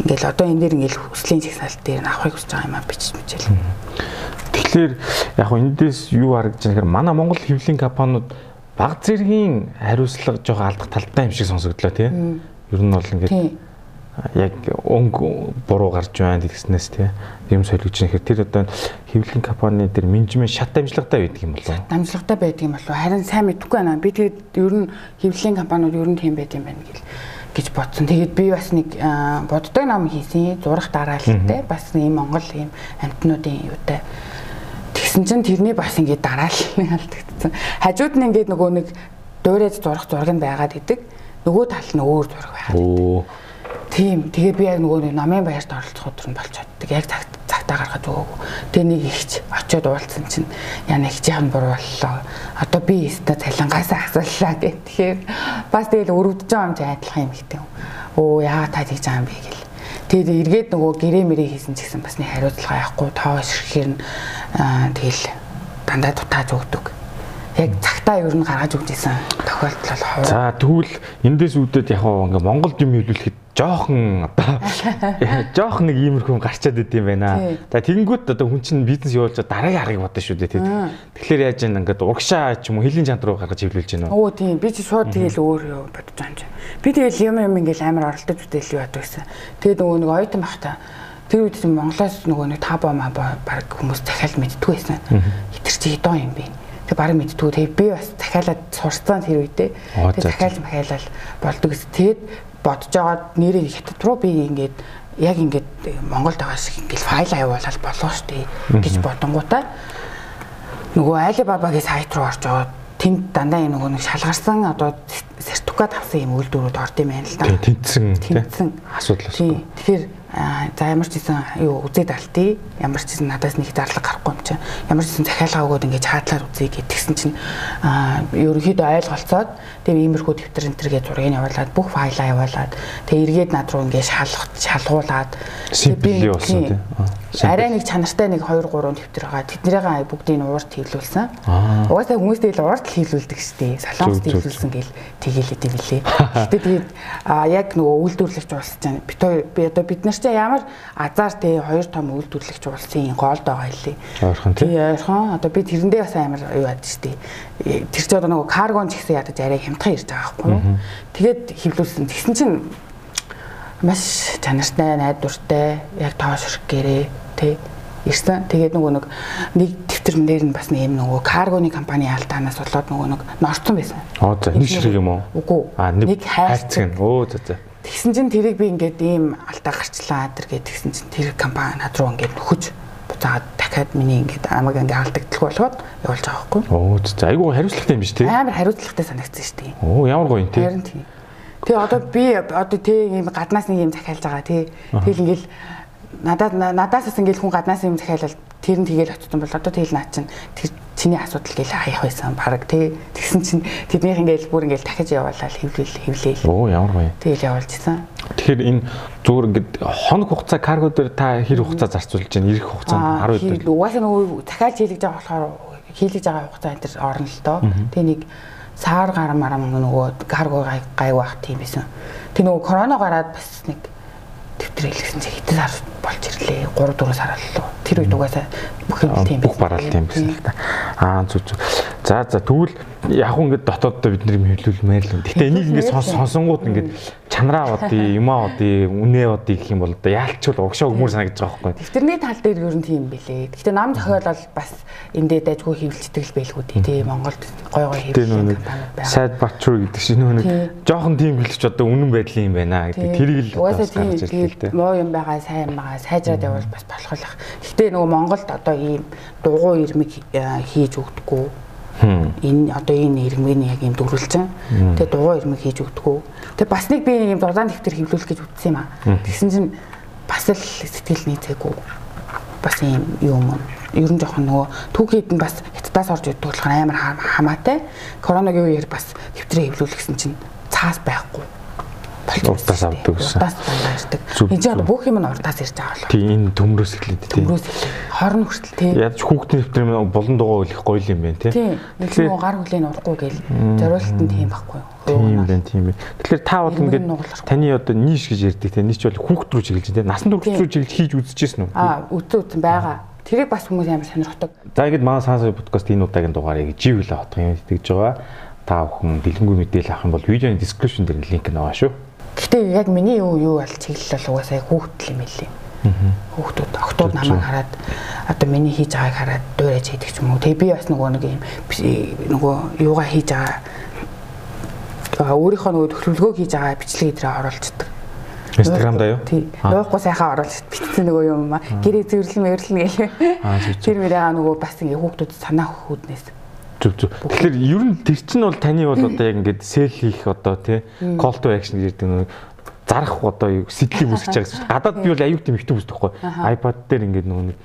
ингээл одоо энэ дэр ингээл хүслийн чагсаалт дээр нь авахыг хүсэж байгаа юм а бичиж мичээл. Тэгэхээр яг хөө эндээс юу харагдаж байгаа гэхээр манай Монгол хэвлэлийн компаниуд баг зэргийн хариуцлага жоох алдах талтай юм шиг сонсогдлоо тий. Ер нь бол ингээд яг өнгө буруу гарч байна гэснээс тий юм солигч нэхэр тэр одоо хэвлэлийн компани дээр менежмент шат амжилгатай байдаг юм болов уу? Амжилгатай байдаг юм болов уу? Харин сайн мэдэхгүй байна. Би тэгээд ер нь хэвлэлийн компаниуд ер нь тийм байд юм байна гэл гэж бодсон. Тэгээд би бас нэг боддог ном хийсэн. Зурах дараалалтай бас ийм Монгол ийм амтнуудын юутай. Тэгсэн чинь тэрний бас ингээд дараалал алдагдсан. Хажууд нь ингээд нөгөө нэг дуурайж зурах зураг нь байгаад идэг. Нөгөө тал нь өөр зураг байгаад идэг. Тийм. Тэгээ би яг нөгөө намын баярт оролцох өдөр нь болчиход. Яг цагт цагтаа гаргаж өгөөгүй. Тэгээ нэг ихч очиод уулзсан чинь яна ихжийнх нь буруу боллоо. Одоо би өстө цалингаас асууллаа гэх. Тэгэхээр бас тэгэл өрөвдөж байгаа юм чи айдлах юм ихтэй. Өө яагаад та тэгж байгаа юм бэ гэл. Тэгээд эргээд нөгөө гэрээ мэрээ хийсэн ч гэсэн бас нэг хариуцлага явахгүй тоо ширхээр нь тэгэл дандаа дутааж өгдөг яг цагтаа ер нь гаргаж өгч исэн тохиолдол бол хоо. За тэгвэл эндээс үүдээд яг ингээ Монголд юм хэлүүлэхэд жоохон одоо жоохон нэг иймэрхүү гарчаад идэм байна. За тэгэнгүүт одоо хүн чинь бизнес явуулж дараагийн аргыг бодно шүү дээ. Тэгэхээр яаж юм ингээд урагшаа ч юм уу хэлийн чанар руу гаргаж хэвлүүлж байна уу? Өө тийм би чи шууд тэгэл өөр бодож байгаа юм. Би тэгэл юм юм ингээл амар оролдож үтэл юу яддаг гэсэн. Тэгээд нөгөө нэг ойтон бахта тэр үед Монголоос нөгөө нэг таба маа баг хүмүүс захиал мэдтгүй байсан. Хитэр чи хидоо юм бэ? Тэг баг мэдтгүй. Тэг би бас захиалаад сурцсан тэр үедээ. Тэг захиал махиалал болдог гэсэн. Тэгээд бодож байгаа нэрээ хятад руу би ингээд яг ингээд Монголд байгаа шиг ингээд файл аюулал болоо штэ гэж бодонгуудаа нөгөө Alibaba-гийн сайт руу орж байгаа тэнд дандаа юм нөгөө нэг шалгарсан одоо сертификат авсан юм үйлдвэрүүд орд юм байна л да. Тэнцсэн тэнцсэн асуудал байна. Тэгэхээр за ямар ч гэсэн юу үзээд алтий ямар ч гэсэн надаас нэг зарлаг гарахгүй юм чинь. Ямар ч гэсэн захиалгаа өгөөд ингэж хаадлаар үзье гэтгсэн чинь ерөнхийдөө ойлголцоод тэгээ иймэрхүү дэвтэр энтергээ зургийг явуулаад бүх файлаа явуулаад тэгээ эргээд над руу ингэж шалгах шалгуулад би арай нэг чанартай нэг 2 3 дэвтэр байгаа. Тэднийгээ бүгдийг уурт хийлүүлсэн. Угаасаа хүмүүс тэгэл уурт хийлүүлдэг штеп солонгост хийлүүлсэн гэл тэгээл идэв билээ гэтээ тэгээд яг нөгөө үйлдвэрлэгч уулсч байгаа би одоо бид нар чинь ямар азар те хоёр том үйлдвэрлэгч уулсын голд байгаа хэлээ. Ойрхон тий. Ойрхон одоо би тэрэндээ бас амар юу яд штий. Тэр чинь одоо нөгөө каргон ч гэсэн ядаж арай хямдхан ирж байгаа байхгүй юу. Тэгээд хөвлүүлсэн. Тэгсэн чинь маш чанартай, найдвартай, яг тоошрох гэрээ тий ирсэн. Тэгээд нөгөө нэг нэг нэр нь бас нэг юм нөгөө каргоны компани алдаанаас болоод нөгөө нэг норцсон байсан. Аа за нэг ширхэг юм уу? Үгүй. Аа нэг хайрцаг. Өө за за. Тэгсэн чинь тэрийг би ингээд ийм алдаа гарчлаа тэр гээд тэгсэн чинь тэр компани над руу ингээд нөхөж буцаад дахиад миний ингээд амаг ингээд алдагдтал болгоод явуулж байгаа байхгүй. Оо айгүй хариуцлагатай юм биш тий. Амар хариуцлагатай санагдсан шүү дээ. Оо ямар гоё юм тий. Харин тий. Тэгээ одоо би одоо тий ийм гаднаас нэг юм захиалж байгаа тий. Тэгэл ингээд надад надаас ингээл хүн гаднаас юм захиалал тэр нь тэгэл очсон бол одоо тэгэл наа чин тэр чиний асуудал гээл хаях байсан баг. Тий тэгсэн чин тэднийх ингээл бүр ингээл дахиж яваалал хэвлэл хэвлээл оо ямар гоё. Тэгэл явуулчихсан тэгэхээр энэ зүгээр ингээд хоног хугацаа карго дээр та хэр хугацаа зарцуулж байна? Ирэх хугацаа 10 өдөр угаасаа нөгөө дахиад хийлгэж байгаа болохоор хийлгэж байгаа хугацаа энэ төр орно л доо. Тий нэг сар гар марам нөгөө карго гай байх тийм байсан. Тий нөгөө корона гараад бас нэг тэмдэг хэлсэн чи хэдэн сар болж ирлээ. 3 4 сар боллоо тэр үед угаасаа бүх юм тийм бүх бараалт юм байсан л та. Аа зүг зүг. За за тэгвэл яг уу ингээд дотооддоо бид нэр хөвлүүлмээр л. Гэтэ энийг ингээд сонсонгууд ингээд чанараа бодъё, юмаа бодъё, үнэ бодъё гэх юм бол одоо яалчвал угшаа өгмөр санагдаж байгаа байхгүй. Дэвтэрний тал дээр ер нь тийм билээ. Гэтэ нам зохиол бол бас эндээ дайггүй хөвлөлттэй байлгүй тий. Монголд гой гой хөвлөлт байна. Сайд Батчур гэдэг нөө нэг жоохон тийм хэлж одоо үнэн байдлын юм байна гэдэг тэрийг л бас гарч ирлээ. Муу юм байгаа, сайн байгаа, сайжраад явбал бас болохлах. Гэтэ нөгөө Монголд одоо ийм дугуй ирмэг э, хийж өгдөггүй Энэ одоо энэ ирмэний яг юм дөрвөлцэн. Тэгээ дугуй ирмэг хийж өгдөггүй. Тэгээ бас нэг би юм дурдаан дэвтэр хэвлүүлэх гэж утсан юм аа. Тэгсэн чинь бас л сэтгэл нийцээгүй. Бас юм юм. Ер нь жоохон нөгөө түүхийд нь бас хятадаас орж ирдэг болохоор амар хамаатай. Коронагийн үеэр бас дэвтрээ хэвлүүлэхсэн чинь цаас байхгүй урдаас авдаг гэсэн. Урдаас авдаг. Энд бүх юм нь урдаас ирж байгаа болоо. Тийм энэ төмрөөс эхлээд тийм. Төмрөөс эхлээд хорн хүртэл тийм. Яаж хүүхдийн нэвтрэмээ болон дугаа үлэх гоё юм байна тийм. Тийм. Тэгэхээр гар хүлээн урахгүй гэл зориулт нь тийм байхгүй юу? Тийм байна тийм байна. Тэгэхээр та бол ингээд таны одоо ниш гэж ярьдаг тийм. Ниш бол хүүхд рүү чиглэж тийм. Насан турш рүү чиглэж хийж үзчихсэн үү? Аа, үзэн үзэн байгаа. Тэрийг бас хүмүүс амар сонирхдаг. За ингэж манай сансаа подкаст энэ удаагийн дугаарыг живлээ хотох юм итгэж байгаа. Та бүхэн дэлгэнгүй мэдээлэл авах юм бол видеоны description дээр линк байгаа шүү. Гэхдээ яг миний юу юу бол чиглэл бол угаасаа хүүхдэл юм хэлээ. Хүүхдүүд октод намайг хараад одоо миний хийж байгааг хараад дуурайж хийдэг ч юм уу. Тэгээ би бас нөгөө нэг юм нөгөө юугаа хийж байгаа өөрийнхөө нөгөө төлөвлөгөө хийж байгаа бичлэг дээр оруулцдаг. Инстаграмда юу? Тий. Явахгүй сайхан оруулж битсэн нөгөө юм аа. Гэрээ зэвэрлэн мэрлэн гээл. Тэр мөрөө нөгөө бас ингээ хүүхдүүд санаа хөхүүднээс Зүг зүг. Тэгэхээр ер нь тэр чинь бол таны бол одоо яг ингээд сел хийх одоо тий call to action гэдэг нэг зарах одоо сэтлийг үсгэж байгаа гэсэн. Гадаад би бол аюул тийм ихтэй үсдэг хгүй. iPad дээр ингээд нөгөө нэг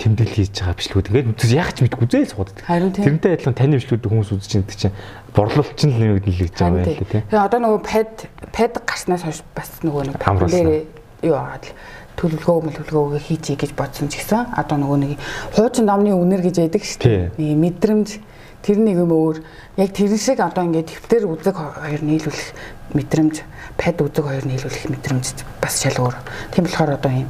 тэмдэглэл хийж байгаа бичлэгүүд ингээд яг ч мэдгүй зээл сууддаг. Тэрнтэй адилхан таны бичлэгүүд хүмүүс үзэж байгаа чинь борлуулалт чинь нэг нэлэгдэж байгаа байл тий. Тэгээ одоо нөгөө pad pad гарснаас хойш бас нөгөө нэг дээр юу л төлөвлөгөө мөлөвлөгөөгөө хийчихье гэж бодсон ч гэсэн одоо нөгөө нэг хуучин номны үнэр гэж яддаг шүү дээ. Мэдрэмж тэр нэг юм өөр яг тэр шиг одоо ингээд төвтөр үзэг хоёр нийлүүлэх мэдрэмж пад үзэг хоёр нийлүүлэх мэдрэмж бас шал өөр. Тийм болохоор одоо юм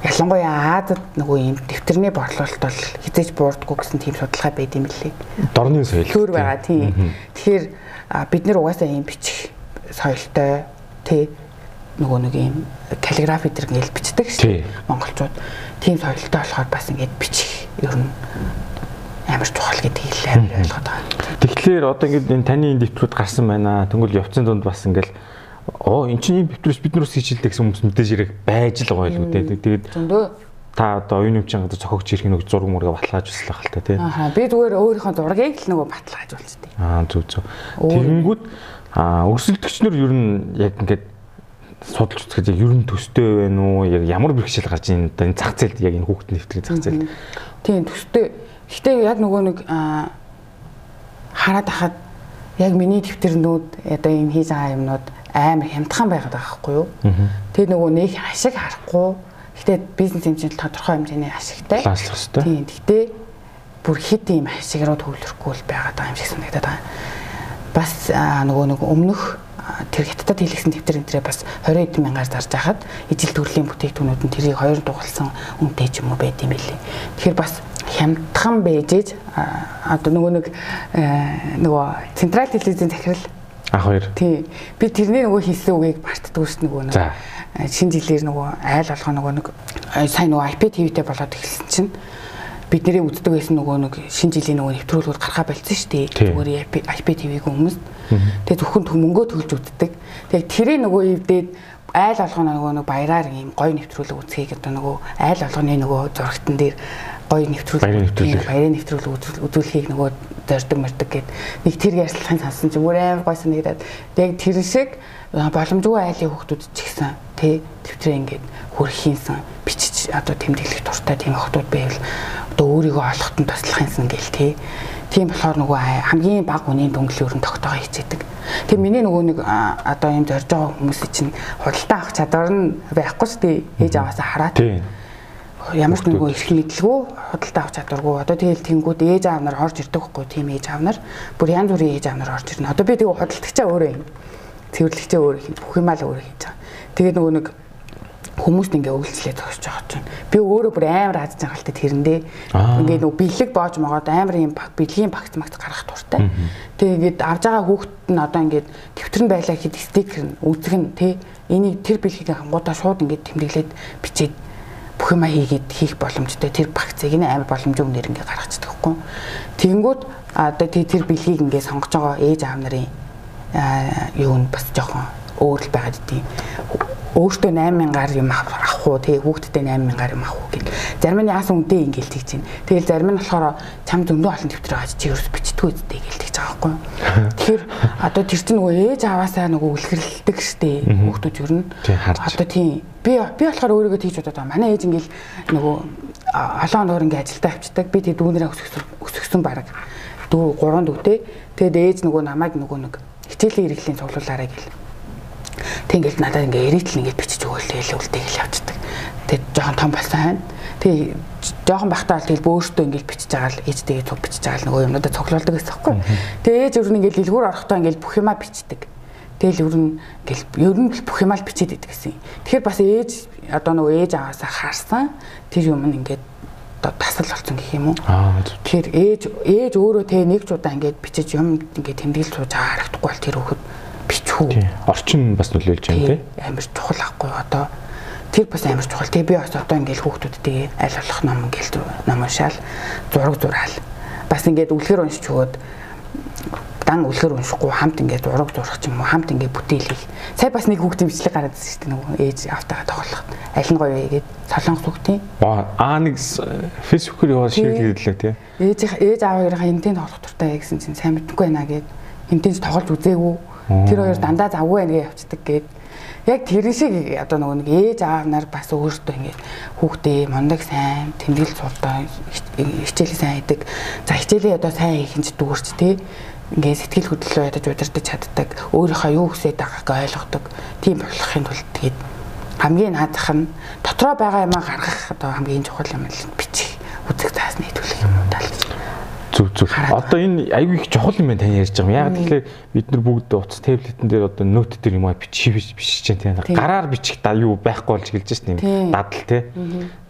ялангуяа Азад нөгөө юм дэвтэрний борлуулалт бол хизээж буурдггүй гэсэн тийм судалгаа байд юм лээ. Дорны соёл. Төр байгаа тийм. Тэгэхээр бид нэр угаасаа юм бичих соёлтой тий нөгөө нэг юм каллиграфи дээр ингээл бичдэг шүү. Монголчууд тийм соёлтой болохоор бас ингээд бичих ер нь амар чухал гэдгийг л амар ойлгоод байгаа. Тэгэхээр одоо ингээд энэ таны энэ дэвтрүүд гарсан байна. Тэнгүүл явцын дунд бас ингээл оо эн чинь ийм дэвтрээс бид нуус хийжилдэг гэсэн хүмүүс мэдээж ирэх байж л гоё л үү. Тэгээд та одоо оюун юмчин гадар цохогч ирэх нэг зураг мурга баталгааж услах хэл та тий. Аа би зүгээр өөрийнхөө зургийг л нөгөө баталгааж болчтой. Аа зүг зүг. Тэгэнгүүт аа өрсөлдөгчнөр ер нь яг ингээд судалж үзэхэд яг ер нь төстэй байна уу? Яг ямар бэрхшээл гарч ийн одоо энэ зах зээлд яг энэ хүүхдийн нэвтрийн зах зээлд. Тийм төстэй Гэхдээ яг нөгөө нэг хараад ахад яг миний тэмдэгтэрнүүд одоо энэ хийж байгаа юмнууд амар хямдхан байгаад байгаа хгүй юу. Тэгээ нөгөө нэг ашиг харахгүй. Гэхдээ бизнес хэмжээнд тодорхой хэмжээний ашигтай. Лааслах хэрэгтэй. Тийм. Гэхдээ бүр хэд ийм ашиг руу төвлөрөхгүй л байгаад байгаа юм шиг санагдаад байгаа. Бас нөгөө нэг өмнөх тэр хятадд хийлгсэн тэмдэгтэр энтрээ бас 20 эд мянгаар зарж хахад ижил төрлийн бүтээгдэхүүнүүд нь тэрийг хоёр дугуулсан үнэтэй ч юм уу байд юм билий. Тэгэхээр бас хямдхан бэжэж одоо нөгөө нэг нөгөө централ телевизийн захирал ах хоёр. Тий. Би тэрний нөгөө хийсэн үгийг мартдаг ус нөгөө нэг шинэ жилээр нөгөө айл болгоо нөгөө нэг сайн нөгөө IP TV-тэй болоод эхэлсэн чинь бидний үздэг байсан нөгөө нэг шинэ жилийн нөгөө нэвтрүүлгүүд гарахаа болцсон шүү дээ. Зүгээр IP TV-г хүмүүс. Тэгээ зөвхөн мөнгөө төлж үздэг. Тэгээ тэрээ нөгөө ивдээд айл алганы нөгөө нэг баяраар ийм гоё нэвтрүүлэг үзхийг одоо нөгөө айл алганы нөгөө зурагтан дээр гоё нэвтрүүлэг баярын нэвтрүүлэг үзүүлэхийг нөгөө зорддог мөрдөг гэд нэг тэр ярьслахын сансан чинь бүр амар гой санагдаад яг тэр шиг боломжгүй айлын хүүхдүүд ч гэсэн тий төвтрээ ингээд хүрхийнсэн бичиж одоо тэмдэглэх дуртай тийм охтууд байвал одоо өөрийгөө олоход нь туслах юмсан гээл тий тийм болохоор нөгөө хамгийн бага үнийн дөнгөлөөр нь тогтоогоо хийцээдэг. Тэгээ миний нөгөө нэг одоо юм зорж байгаа хүмүүс чинь худалдаа авах чадвар нь байхгүй ч тий ээж аваасаа хараад. Ямар ч нөгөө их мэдлгүй худалдаа авах чадваргүй. Одоо тэгэл тэнгууд ээж аав нар орж ирдэг байхгүй тийм ээж аав нар. Бүр янз бүрийн ээж аав нар орж ирнэ. Одоо би тэгээ худалдагчаа өөрөө юм цэвэрлэгчээ өөрөө хий бүх юмаа л өөрөө хийж байгаа. Тэгээ нөгөө нэг хүмүүст ингээ үйлчлээ зогсож байгаа чинь би өөрөө бүр амар л тэ тэрэндээ ингээ нөгөө бэлэг боож могоод амар юм бэлгийн багц магц гаргах туртай. Тэгээ ингээд авж байгаа хүүхэд нь одоо ингээд тэмтэрн байлаа хэд стикер нь үзэг нь тэ энийг тэр бэлгийг хангуудаа шууд ингээд тэмдэглээд бичээд бүх юма хийгээд хийх боломжтой. Тэр багцыг нь амар боломжгүй нэр ингээ гаргацдаг хгүй тэгэнгүүт одоо тэр бэлгийг ингээ сонгож байгаа ээж аав нарын юу нь бас жоохон өөр л байгаад идэв өөртөө 8000-аар юм авах уу тэгээ хүүхдтэй 8000-аар юм авах уу гэх. Зарим нь яасан үнтэй ингээл тэгж чинь. Тэгэл зарим нь болохоор чам зөндөө олон төвтөр хааж чи ерөөс бичдэггүй үстэй ингээл тэгж байгаа байхгүй. Тэгэхээр одоо тэр чинь нөгөө ээж аваасаа нөгөө үлгэрэлдэг штэ хүүхдүүд ер нь. Одоо тийм би би болохоор өөрийгөө тэгж бодоод байгаа. Манай ээж ингээл нөгөө олон нөр ингээ ажилдаа авчдаг. Би тэг дүүнэрээ өсгсөн өсгсөн баг. Дүү гурван дүүтэй. Тэгэд ээж нөгөө намайг нөгөө нэг хичээлийн хэрэглийн цуглуулаарай гэл Тэг ингээл надад ингээ эрίτл ингээ бичиж өгөөл тэгэл үлдээг л явцдаг. Тэг жоохон том болсон. Тэг жоохон бахтаа тэгэл бөөстөө ингээл бичиж байгаа л ээжтэйгээ цуг бичиж байгаа л нөгөө юмнуудаа цоглуулдаг гэсэн байна. Тэг ээж өөр нь ингээл дэлгүүр орохдоо ингээл бүх юмаа бичдэг. Тэгэл ер нь ингээл ер нь бүх юмаа л бичээд идэг гэсэн. Тэгэхээр бас ээж одоо нөгөө ээж аваасаа харсан тэр юм нь ингээд одоо тасал болсон гэх юм уу. Тэгэхээр ээж ээж өөрөө тэ нэг ч удаа ингээд бичиж юм ингээд тэмдэглэж сууж харагдахгүй бол тэр хөхөд бичхүү. Орчин бас нөлөөлж байна тий. Амар чухал ахгүй одоо тэр бас амар чухал. Тэгээ би бас одоо ингээл хүүхдүүдтэйгээ аль болох ном ингээл ном уншаал, зураг зураал. Бас ингээд үлгэр уншиж өгөөд дан үлгэр уншихгүй хамт ингээд зураг зурах ч юм уу хамт ингээд бүтээлэх. Сая бас нэг хүүхдийн бичлэг гараад ирсэн шүү дээ нөгөө ээж автагаа тоглох. Аль нь гоё вэ гээд солонгос хүүхдийн. Аа нэг фэйсбүүкээр яваад ширэглэдлээ тий. Ээж ээж аав хоёрын хинтийн тоглох туртай гэсэн чинь сайн мэдгүй байна гээд хинтээс тоглож үзээгүй Тэр хоёр дандаа завгүй байнгээ явцдаг гээд яг тэр шиг одоо нөгөө нэг ээж аав нар бас өөртөө ингээд хүүхдээ мондаг сайн тэмдэглэл сурдаа хичээлээ сайн хийдэг. За хичээлээ одоо сайн хийх нь дүүрч тий ингээд сэтгэл хөдлөлөө ядаж удирдах чаддаг. Өөрийнхөө юу хүсэж байгааг ойлгодог. Тийм болохын тулд тэгээд хамгийн наадах нь дотроо байгаа юмаа гаргах одоо хамгийн чухал юм л бичих үзэг заасны төлөх юм уу тал зүг зүг. Одоо энэ аюу их чухал юм байна тань ярьж байгаа юм. Яг тэгэхээр бид нар бүгд утас таблетэн дээр одоо нөт дээр юм а бичиж бичиж чинь тийм. Гараар бичих да юу байхгүй болж гэлж шин тийм. Дадал тий.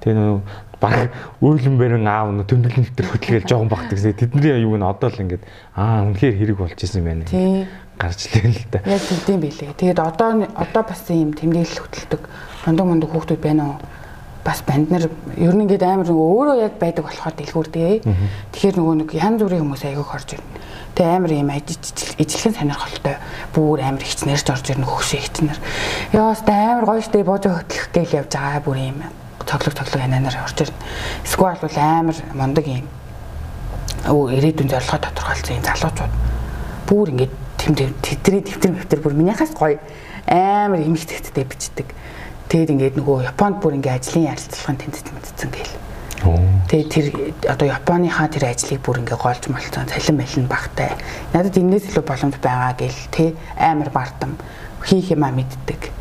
Тэгээ нөө баг үйлэн бэрэн аав нөө тэмдэглэн дээр хөтлөгээл жоохон багт гэсэн. Тэдний аюу нь одоо л ингээд аа үнэхээр хэрэг болж исэн байна. Тийм гарч лээ л да. Яг тийм билээ. Тэгээд одоо одоо бас ийм тэмдэглэл хөтэлдэг мундаг мундаг хүүхдүүд байна уу? Бас банд нар ер нь ингээд амар нөгөө өөрөө яг байдаг болохоор дэлгүүрдээ. Тэгэхээр нөгөө нэг янз бүрийн хүмүүс аягүйх орж ирнэ. Тэгээ амар юм ижилхэн сонирхолтой бүр амар хичнэрч орж ирнэ хөгшөө хичнэр. Яас та амар гоё штэ бууж хөтлөх гээл явж байгаа бүр юм цоглог цоглог ананаар орж ирнэ. Эсвэл бол амар мондөг юм. Өө ирээдүйн зорилгоо тодорхойлсон юм залуучууд бүр ингээд тэм тэдний дэвтэр мэвтэр бүр минийхаас гоё амар эмхтэхтэй бичдэг Тэгээд ингээд нөгөө Японд бүр ингээд ажлын ярилцлагын тэмцэж мэдсэн гээл. Тэгээд тэр одоо Японыхаа тэр ажлыг бүр ингээд голж молцсон цалин малин багтай. Надад энэс илүү боломж байгаа гээл тэ амар бардам хийх юмаа мэддэг.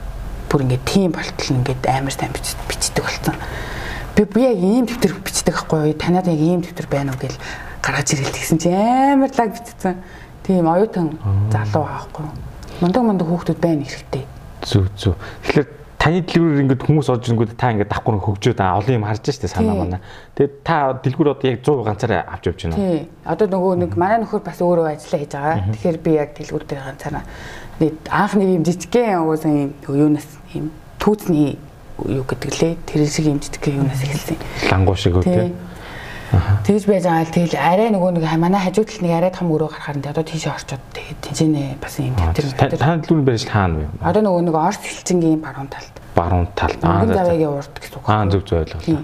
Бүр ингээд тийм болтол ингээд амар сайн бичдэг болсон. Би би яг ийм дэвтэр бичдэг байхгүй юу? Танад яг ийм дэвтэр байна уу гээл гаргаж ирэл тэгсэн чи амар лаг бичсэн. Тийм оюутан залуу аахгүй. Мундаг мундаг хүүхдүүд байна хэрэгтэй. Зүг зүг. Тэгэхээр таны дэлгүүрээр ингээд хүмүүс орж ирэнгүүт та ингээд давхар хөгжөөд олон юм харж штэ санаа манай. Тэгээд та дэлгүүр одоо яг 100 ганцаараа авч явж байна? Тий. Одоо нөгөө нэг манай нөхөр бас өөрөө ажиллаа хийж байгаа. Тэгэхээр би яг дэлгүүр дээр ганцаараа нэг анхны юм жижигхэн угсаа юм юунаас юм түүцний юу гэдэг лээ. Тэр шиг юм жижигхэн юунаас эхэлсэн. Лангуу шиг үү тий. Тэгж байж байгаа л тэгэл арай нөгөө нэг манай хажууд талд нэг арай том өрөө гарахаар нь одоо тийшээ орчод тэгээд тэнцэнэ бас юм тэмдэг. Та дэлгүүр барьж хаана вэ? Одоо нөгөө нэг Орос хилчингийн баруун талд. Баруун талд. Аа завьягийн урд гэсэн үг. Аа зөв зөв ойлголоо.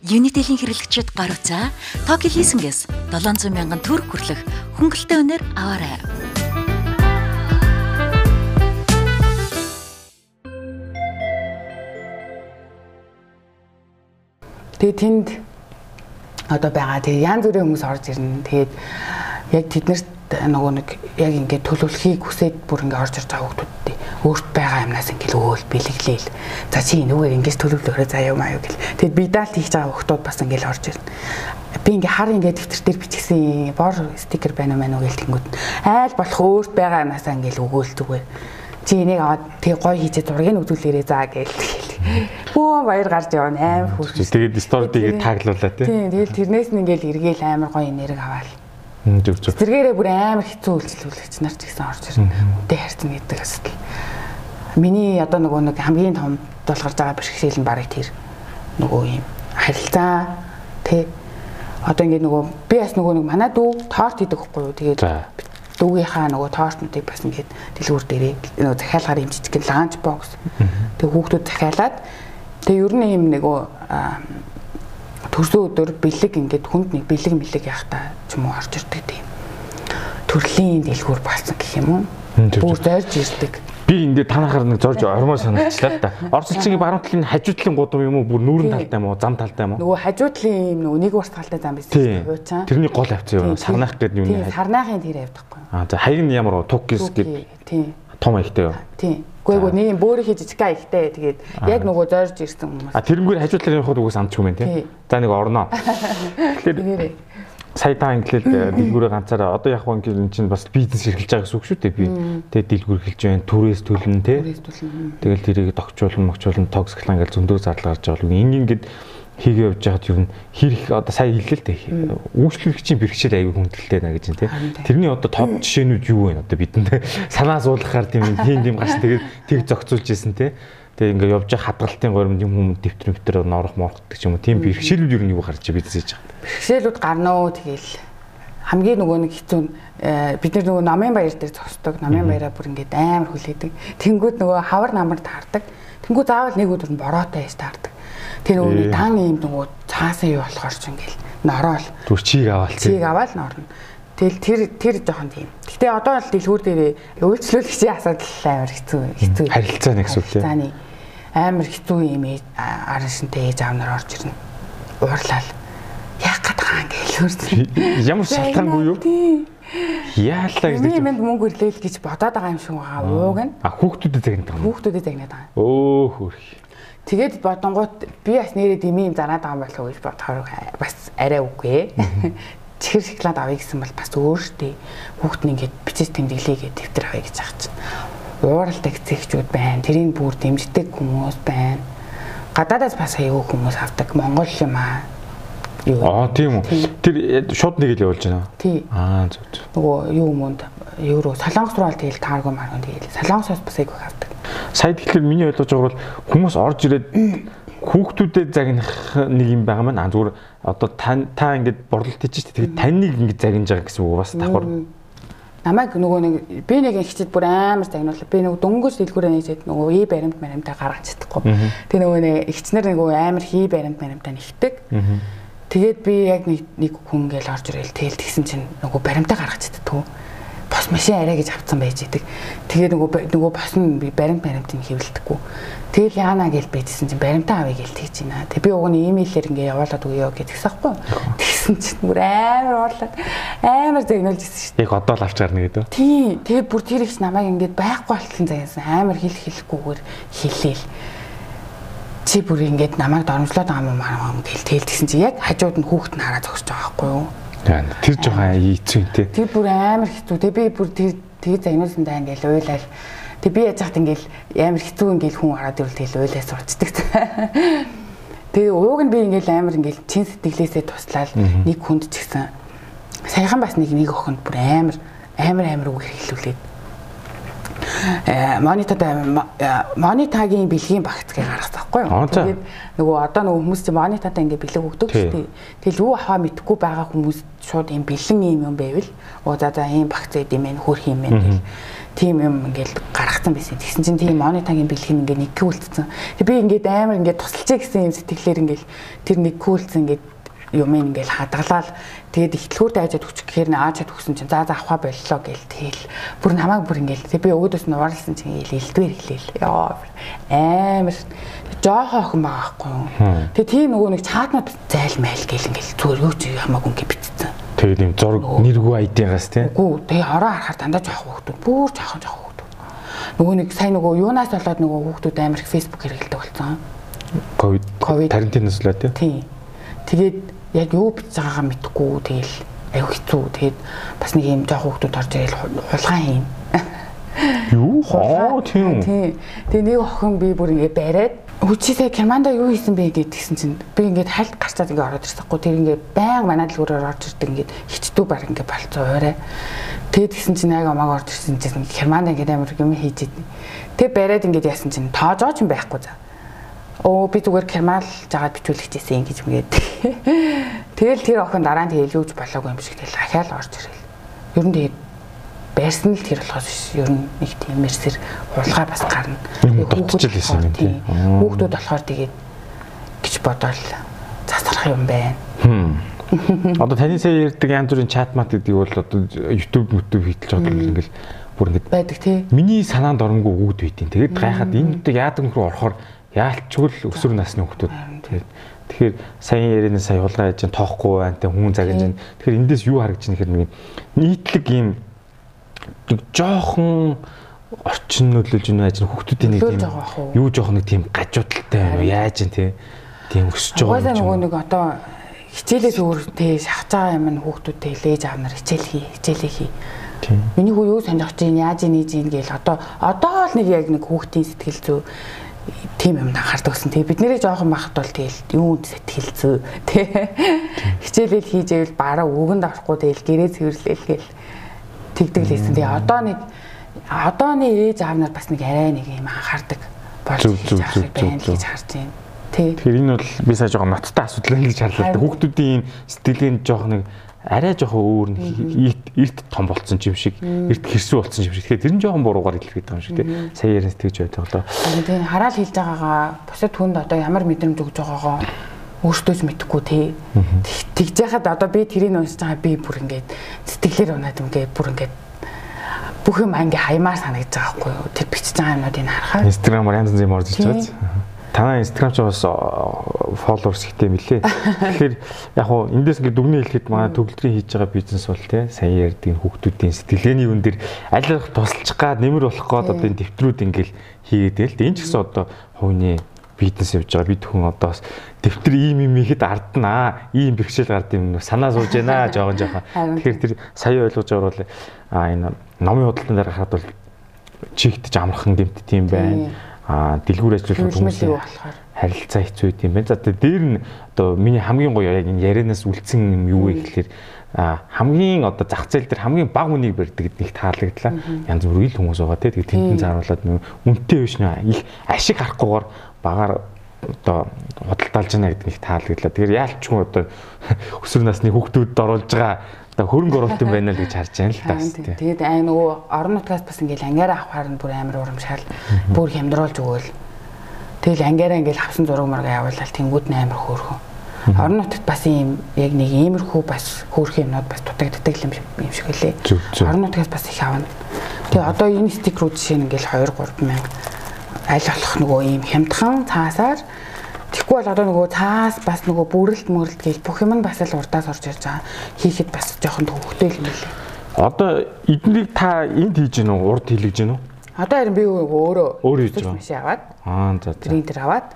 Unitel-ийн хэрэглэгчид гар утсаа Tokyo Leasing-ээс 700 мянган төгрөг хүрлэх хөнгөлөлтөй үнээр аваарай. Тэгээ тэнд одоо байгаа. Тэгээ янз бүрийн хүмүүс орж ирнэ. Тэгээд яг тэднэрт нөгөө нэг яг ингээд төлөвлөхийг хүсээд бүр ингээд орж ирж байгаа хүмүүстэй өөрт байгаа юмнаас ингээд өөл бэлэглээл. За чи нүгээр ингээд төлөвлөхөөрөө заяа маяа гэл. Тэгэд би даалт хийж байгаа хүмүүс бас ингээд орж ирнэ. Би ингээд хар ингээд дэвтэр дээр бичсэн бор стикер байна мэн үү гэл тэнгүүд айл болох өөрт байгаа юмнаас ингээд өгөөл зүгээр. Чи энийг аваад тэг гой хийчээ зургийг үзүүлээрээ заа гээл тэгэл. Бөө баяр гарч явна амар хүрхэ. Тэгээд стори тэгээд таглуулаа тий. Тийм тэгэл тэрнээс нь ингээл эргээл амар гоё нэрэг аваал. Зүг зүг. Тэргээрээ бүр амар хэцүү үйлчлүүлэгч нар ч гэсэн орж ирнэ. Үдээ харьцна гэдэг асуудал. Миний одоо нөгөө нэг хамгийн том долгарж байгаа бэрхшээл нь барыг тэр нөгөө юм харилцаа тий одоо ингээд нөгөө би бас нөгөө нэг манай дүү торт хийдэг байхгүй юу тэгээд дүүгийнхаа нөгөө тортнуудыг бас ингээд дэлгүүр дээрээ нөгөө захиалгаар юм жижиг ланч бокс. Тэг хүүхдүүд захиалаад тэг ер нь юм нөгөө төрсөн өдөр бэлэг ингээд хүнд нэг бэлэг мэлэг яхта ч юм уу орж ирдэг тийм. Төрлийн дэлгүүр болсон гэх юм уу? Бүр зорж ирдэг би ингээд танахаар нэг зорж ормоор санагчлаа да. Орцолчгийн баруун талын хажуу талын гудам юм уу бүр нүүрэн талтай юм уу зам талтай юм уу? Нөгөө хажуу талын юм нөгөө нэг урт талтай зам байсан шүү хуучаа. Тэрний гол авцсан юу? Сарнаах гэдэг юм уу? Сарнаахын тэр авдаггүй. Аа за хаяг нь ямар туккис гэдэг. Тийм. Том аягтай юу? Тийм. Гэхдээ нэг юм бөөрийнхээ жижиг аягтай тэгээд яг нөгөө зорж ирсэн хүмүүс. А тэрнгээр хажуу талын явахад үгүйс амч юм тийм. За нэг орноо. Тэгэхээр сая та инглээд дэлгүүрээ ганцаараа одоо яг банк энэ чинь бас бизнес эрхэлж байгаа гэсэн үг шүү дээ би. Тэгээ дэлгүүр эхэлж байна, түрээс төлнө те. Тэгэл тэрийг тогтчуулна, мөгчүүлнэ, токсиклан гэж зөндөө зардал гарч байгаа. Инг ингээд хийгээ явж байхад юу хэрэг одоо сая хэллээ л дээ. Үйлчлэгчийн бэрхшээл аягүй хүндэлтэй нэ гэж те. Тэрний одоо топ жишээнүүд юу вэ? Одоо бидэнд санаа зуулгахаар тийм тийм гарч тэгээд тэг зохицуулж ирсэн те. Тэгээ ингээ явж байгаа хадгалтын горимд юм хүмүүс дэвтэр дэвтэр норох морхдаг ч юм уу. Тийм бэрхшээлүүд юу нэг гарч бизнес хийж байгаа. Бэрхшээлүүд гарна уу тэгэл хамгийн нөгөө нэг хэцүү э, бид нар нөгөө намын баяр дээр зогсдог. Намын баяраа бүр ингээд амар хүлээдэг. Тэнгүүд нөгөө хавар намар таардаг. Тэнгүүд заавал нэг өдөр нь бороотой яж таардаг. Тэр нөгөө дан юм нөгөө цаасан юу болохоор ч ингээл нороол. Түр чийг аваал. Чийг аваал норно. Тэгэл тэр тэр жоохон тийм. Гэтэ одоо л дэлгүүр дээр үйлчлүүлэгчийн асуудал амар хэцүү хэцүү. Харилцаа нэг зүйл тийм амар хэцүү юм арашинтай ээж аав нар орж ирнэ. Уурлал. Яах гээд байгаа юм гээл хөрсөн. Ямар шалтгаангүй юу? Яалаа гэж. Би юмд мөнгө ирлээл гэж бодоод байгаа юм шиг байгаа. Ууг нь. А хүүхдүүдэд загнаад байгаа юм. Хүүхдүүдэд загнаад байгаа. Өө хөрх. Тэгээд бодонгууд би бас нэрээ дэмий зараад байгаа юм болов уу гэж бодохоор бас арай үгүй. Чихэр шоколад авъя гэсэн бол бас өөртөө хүүхд нь ингээд бичиж тэмдэглэе гэж дэвтэр авъя гэж байгаа чинь ууралдаг зэгчүүд байна. Тэрийг бүр дэмждэг хүмүүс байна. Гадаадаас бас аягүй хүмүүс авдаг. Монгол юм аа. Юу. Аа тийм үү. Тэр э, шууд нэг л явуулж байна. Тий. Аа зөв зөв. Нөгөө юу мөнд евро солонгос руу тэгэл тааргүй марган тэгэл солонгосоос бас аягүй авдаг. Сая тэгэхээр миний ойлгож байгаа бол хүмүүс орж ирээд хүүхдүүдэд загнах нэг юм байгаа маань зүгээр одоо та та ингээд борлуулалт хийж чинь тэгээд таныг ингээд загнаж байгаа гэсэн үг бас давхар намайг нөгөө нэг би нэг ихчэд бүр амар загнуулаа. Би нөгөө дөнгөж дэлгүүрээ нээжээд нөгөө ий баримт баримтаа гаргаж чадахгүй. Тэгээ нөгөө нэг ихчнэр нөгөө амар хий баримт баримтаа нэгтэг. Тэгээд би яг нэг нэг хүн гээл орж ирэл тэгэл тэгсэн чинь нөгөө баримтаа гаргаж чаддгүй бос машин арай гэж авцсан байж идэг. Тэгээд нөгөө нөгөө бос нь би баримт баримтыг хэвлэдэггүй. Тэгэл яана гэж бийдсэн чинь баримтаа авъя гэж тэгж байна. Тэг би уг нь имэйлээр ингээ явуулаад өгөө гэдгсэн байхгүй. Тэгсэн чинь бүр амар уурлаад амар зэгнүүлж ирсэн шүү дээ. Яг одоо л авч гарна гэдэг. Тий. Тэгээд бүр тэр их намайг ингээд байхгүй болтолн заяасан. Амар хэл хэлэхгүйгээр хэлээл чи бүр ингээд намайг дормжлоод байгаа юм аа гэл тэгэл тэгсэн чи яг хажууд нь хүүхэд нь хараа зогсож байгаа байхгүй юу Тэр жоохон ийцүү те. Тэр бүр амар хэцүү. Тэг би бүр тэр тэг загнуулсан даа ингээл уйлал. Тэг би яаж хат ингээл амар хэцүү ингээл хүн хараад ирвэл тэгэл уйлаа сурчдаг. Тэгээ ууг нь би ингээл амар ингээл чин сэтгэлээсээ туслаад нэг хүнд ч гэсэн саяхан бас нэг нэг охинд бүр амар амар амар үг хэлүүлээд монитод монитагийн бэлгийн багцгийг гаргасан байхгүй юу. Тэгээд нөгөө одоо нөгөө хүмүүс чинь монитодоо ингээ бэлэг өгдөг шүү дээ. Тэгэл юу аваа мэдхгүй байгаа хүмүүс шууд юм бэлэн юм юм байвал оо за за ийм багц идэм байх хөрх юм байна гэл тийм юм ингээл гаргацсан байсан. Тэгсэн чинь тийм монитагийн бэлэг нь ингээ нэг күүлцсэн. Тэг би ингээд амар ингээд тусалчих гэсэн юм сэтгэлээр ингээл тэр нэг күүлцсэн ингээд юм ингээл хадгалаад тэгээд ихтлгүүртэй ажид өчөх гэхээр нэ аачаад өгсөн чинь за за авах боллоо гэл тэгэл. Бүр намайг бүр ингээл тэг би өгөөдөөс нь ууралсан чинь илдвэр хэлээл. Яа амар жоохоо охин байгаа байхгүй юу? Тэг тийм нөгөө нэг чаатнууд зайл майл гэл ингээл зүгээр юу ч хамаагүй ингээ битцсэн тэгээд юм зураг нэргүй айдигаас тийм үгүй тэгээ ороо харахаар дандаа жоох хөөхтүүд бүр жоохон жоох хөөхтүүд нөгөө нэг сайн нөгөө юунаас болоод нөгөө хөөхтүүд амар их Facebook хэрэгэлдэг болсон? Ковид карантинаас л тийм тэгээд яг юу бич байгаагаа мэдэхгүй тэгэл аюу хэцүү. Тэгээд бас нэг юм жоох хүүхдүүд орж ирэл хулгай юм. Юу? Аа тийм. Тийм. Тэгээ нэг охин би бүр ингээ бариад Үчисээ Германда юу хийсэн бэ гэд гисэн чинь би ингээд хальт гарчаад ингээд ороод ирсэхгүй тэр ингээд баян манад л өрөөр орж ирдэг ингээд хичдүү баг ингээд болцоо орой. Тэгэд гисэн чинь аяга омаг орж ирсэн чинь Германда ингээд амар юм хийж идэнэ. Тэг бариад ингээд яасан чинь тоожоо ч юм байхгүй за. Оо би зүгээр Кермал жагаад бичүүлэгчээсэн ингэж мэгээд. Тэгэл тэр охин дараа нь тэгээ илүүж болоогүй юм шиг тэгэл ахаал орж ирэл. Ер нь тэгээд байрсан л тэр болохоос биш. Ер нь нэг тийм мэрсэр хулгай бас гарна. Дутчих хэлсэн юм тийм. Хүүхдүүд болохоор тэгээд гэж бодоол засарах юм байна. Одоо таны сая ярьдаг янз бүрийн чат мат гэдэг бол одоо YouTube YouTube хийтэлж байгаа бол ингээл бүр ингээд байдаг тий. Миний санаанд оронгүй өгд байдیں۔ Тэгээд гайхаад энэ дэг яадаг нөхөр орохоор яалчгүй л өсвөр насны хүмүүс. Тэгээд Тэгэхээр саяын ярианы сая хулгай яаж тоохгүй байна те хүн загаж байна. Тэгэхээр эндээс юу харагдаж байна гэхээр нэг нийтлэг ийм жоохон орчин нөлөөлж байна яаж хүүхдүүдийн нэг тийм юу жоохон нэг тийм гажуудалтай байна яаж юм те? Тийм өсөж байгаа юм нөгөө нэг одоо хичээлээс өөр те шахаж байгаа юм нь хүүхдүүдтэй лээж аав нар хичээл хий хичээлээ хий. Миний хүү юу сонирхож чинь яаж нээж ийн гээл одоо одоо л нэг яг нэг хүүхдийн сэтгэл зүй тийм юмд анхаардаг гэсэн. Тэгээ бид нэрийг жоохон бахад бол тэгэл юунд сэтгэл зүй тий хичээлэл хийж ивэл бараа өгөнд авахгүй тэгэл гэрээ цэвэрлээл гээл тэгдэг лээсэн. Тэгээ одоо нэг одооны ээж аав нар бас нэг арай нэг юм анхаардаг болж байна гэж харж байна. Тий. Тэгэхээр энэ бол би сая жоохон ноцтой асуудал гэж харлаа. Хүүхдүүдийн сэтгэлгээнд жоохон нэг арай жоохон өөр эрт том болцсон юм шиг эрт хэрсүү болцсон юм шиг. Тэгэхээр тэр нь жоохон буруугаар илэрхийлж байгаа юм шиг тий. Сая яриас тэгж байдаг лөө. Тийм хараал хэлж байгаагаа бусад хүнд одоо ямар мэдрэмж өгж байгаагаа өөртөө ч мэдэхгүй тий. Тэгж яхад одоо би тэрийг уншиж байгаа би бүр ингээд сэтгэлээр унаад ингээд бүр ингээд бүх юм ингээ хаймаар санагдаж байгаа хгүй юу. Тэр бичиж байгаа юмнуудыг харахаар. Instagram-аар янз янзын орж ирж байгаа. Танай Instagram ч бас followers ихтэй мөлий. Тэгэхээр яг хуу эндээс ингээ дүгнээ хэлэхэд манай төгөлдрийн хийж байгаа бизнес бол тий сайн ярьдаг хүүхдүүдийн сэтгэлгээний үн дээр аль болох тусалчих гад нэмэр болох гээд одоо энэ дэвтрүүд ингээл хийгээд л энэ ч гэсэн одоо хувийн бизнес явж байгаа. Бид хүн одоо бас дэвтэр ийм юм ихэд арднаа ийм бэрхшээл гард юм санаа сууж байна жоохон жоохон. Тэгэхээр тэр сая ойлгож байгаа бол а энэ номын худалдан дээр харахад бол чигтж амархан гэмт тийм байна а дэлгүүр ажиллах хүмүүсийн харилцаа хэцүү юм байна. За дээр нь одоо миний хамгийн гоё яг энэ ярианаас үлдсэн юм юу вэ гэхэлэр хамгийн одоо зах зээл дээр хамгийн бага үнийг барьдаг гэдгийг таалагдлаа. Янз бүрийн хүмүүс байгаа тийм тэнд зааруулад үнэтэй биш нэ их ашиг харахгүйгээр багаар одоо худалдаалж байна гэдэг нэг таалагдлаа. Тэгэхээр яалчгүй одоо өсвөр насны хүүхдүүдэд оруулж байгаа одоо хөрөнгө оруулалт юм байна л гэж харж байна л та. Тэгээд аа нөгөө орон нутгаас бас ингээл ангиараа авахаар нь бүр амар урамшаал бүр хямдруулж өгөөл. Тэгэл ангиараа ингээл авсан зураг марга явуулаад тэнгууд нь амар хөөрхөн. Орон нутгад бас ийм яг нэг иймэрхүү бас хөөрхөн юмнууд бас дутагддаг юм юм шиг үлээ. Орон нутгаас бас их авна. Тэгээ одоо энэ стикерүүд жишээ нь ингээл 2 3 мянга аль болох нөгөө ийм хямдхан цаасаар Тэгэхгүй бол одоо нөгөө цаас бас нөгөө бүрэлд мөрөлд гээл бүх юм нь бас л урдаас орж ирж байгаа. Хийхэд бас жоохон төвхтэй юм билээ. Одоо эднийг та энд хийж гэнэ үү? Урд хийлгэж гэнэ үү? Одоо харин би өөрөө өөр хийж байгаа. Машин аваад. Аа за за. Принтер аваад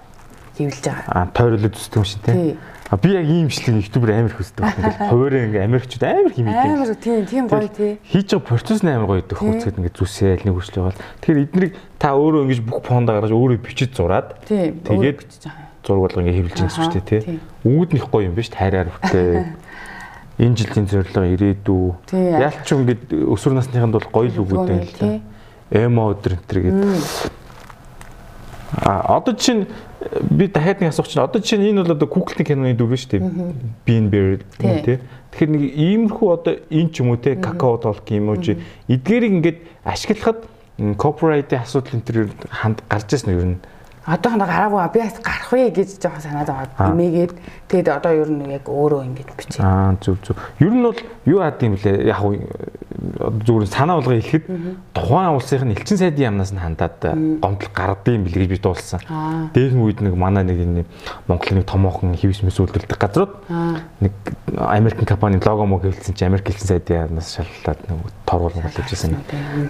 хэвлэж байгаа. Аа тойрлоод зүсдэг юм шиг тий. А би яг ийм бичлэг ютубер амар хөсдөг. Ингээл хуваараа ингээ Америкчууд амар химээдэг. Амар тийм тийм гоё тий. Хийж байгаа процесс нь амар гоё идэх хүсгээд ингээ зүсээл нэг хүслээ бол. Тэгэхээр эднийг та өөрөө ингэж бүх фонд гаргаж өөрөө бичиж зураад тэгээд зураг болго ингээ хэвлэж байгаа шүү дээ тий. Их гоё юм биш тайраар хүртээ. Энэ жилийн зорилго ирээдүү. Яалч ингээд өсвөр насныханд бол гоё л үгүүд байна л да. Эмо өдр энэ гэдэг. А одоо чинь би дахиад нэг асуух чинь одоо жишээ нь энэ бол одоо Google-ийн киноны дүр шүү дээ. Bean Bear тий. Тэгэхээр нэг иймэрхүү одоо энэ ч юм уу те какао толк юм уу чи эдгээрийг ингээд ашиглахад copyright-ийн асуудал энэ төр ханд гарч ирсэн нь ер нь одоохондоо гараагүй би бас гарах вэ гэж жоохон санаад байгаа. Эмээгээд тэгээд одоо ер нь яг өөрөө ингэж бичээ. Аа зүг зүг. Ер нь бол юу хаад юм блэ? Яг зүгээр санаа болгоо хэлэхэд тухайн улсын элчин сайдын яамнаас нь хандаад гомдол юм билээ гэж би дуулсан. Дээрхэн үед нэг манай нэг энэ Монголын нэг томоохон хевс мэс үйлдвэрлэдэг газрууд нэг Америкийн компани лого мог хэлсэн чи Америк элчин сайдын яамнаас шалгалаад нэг торгуулсан болж байсан.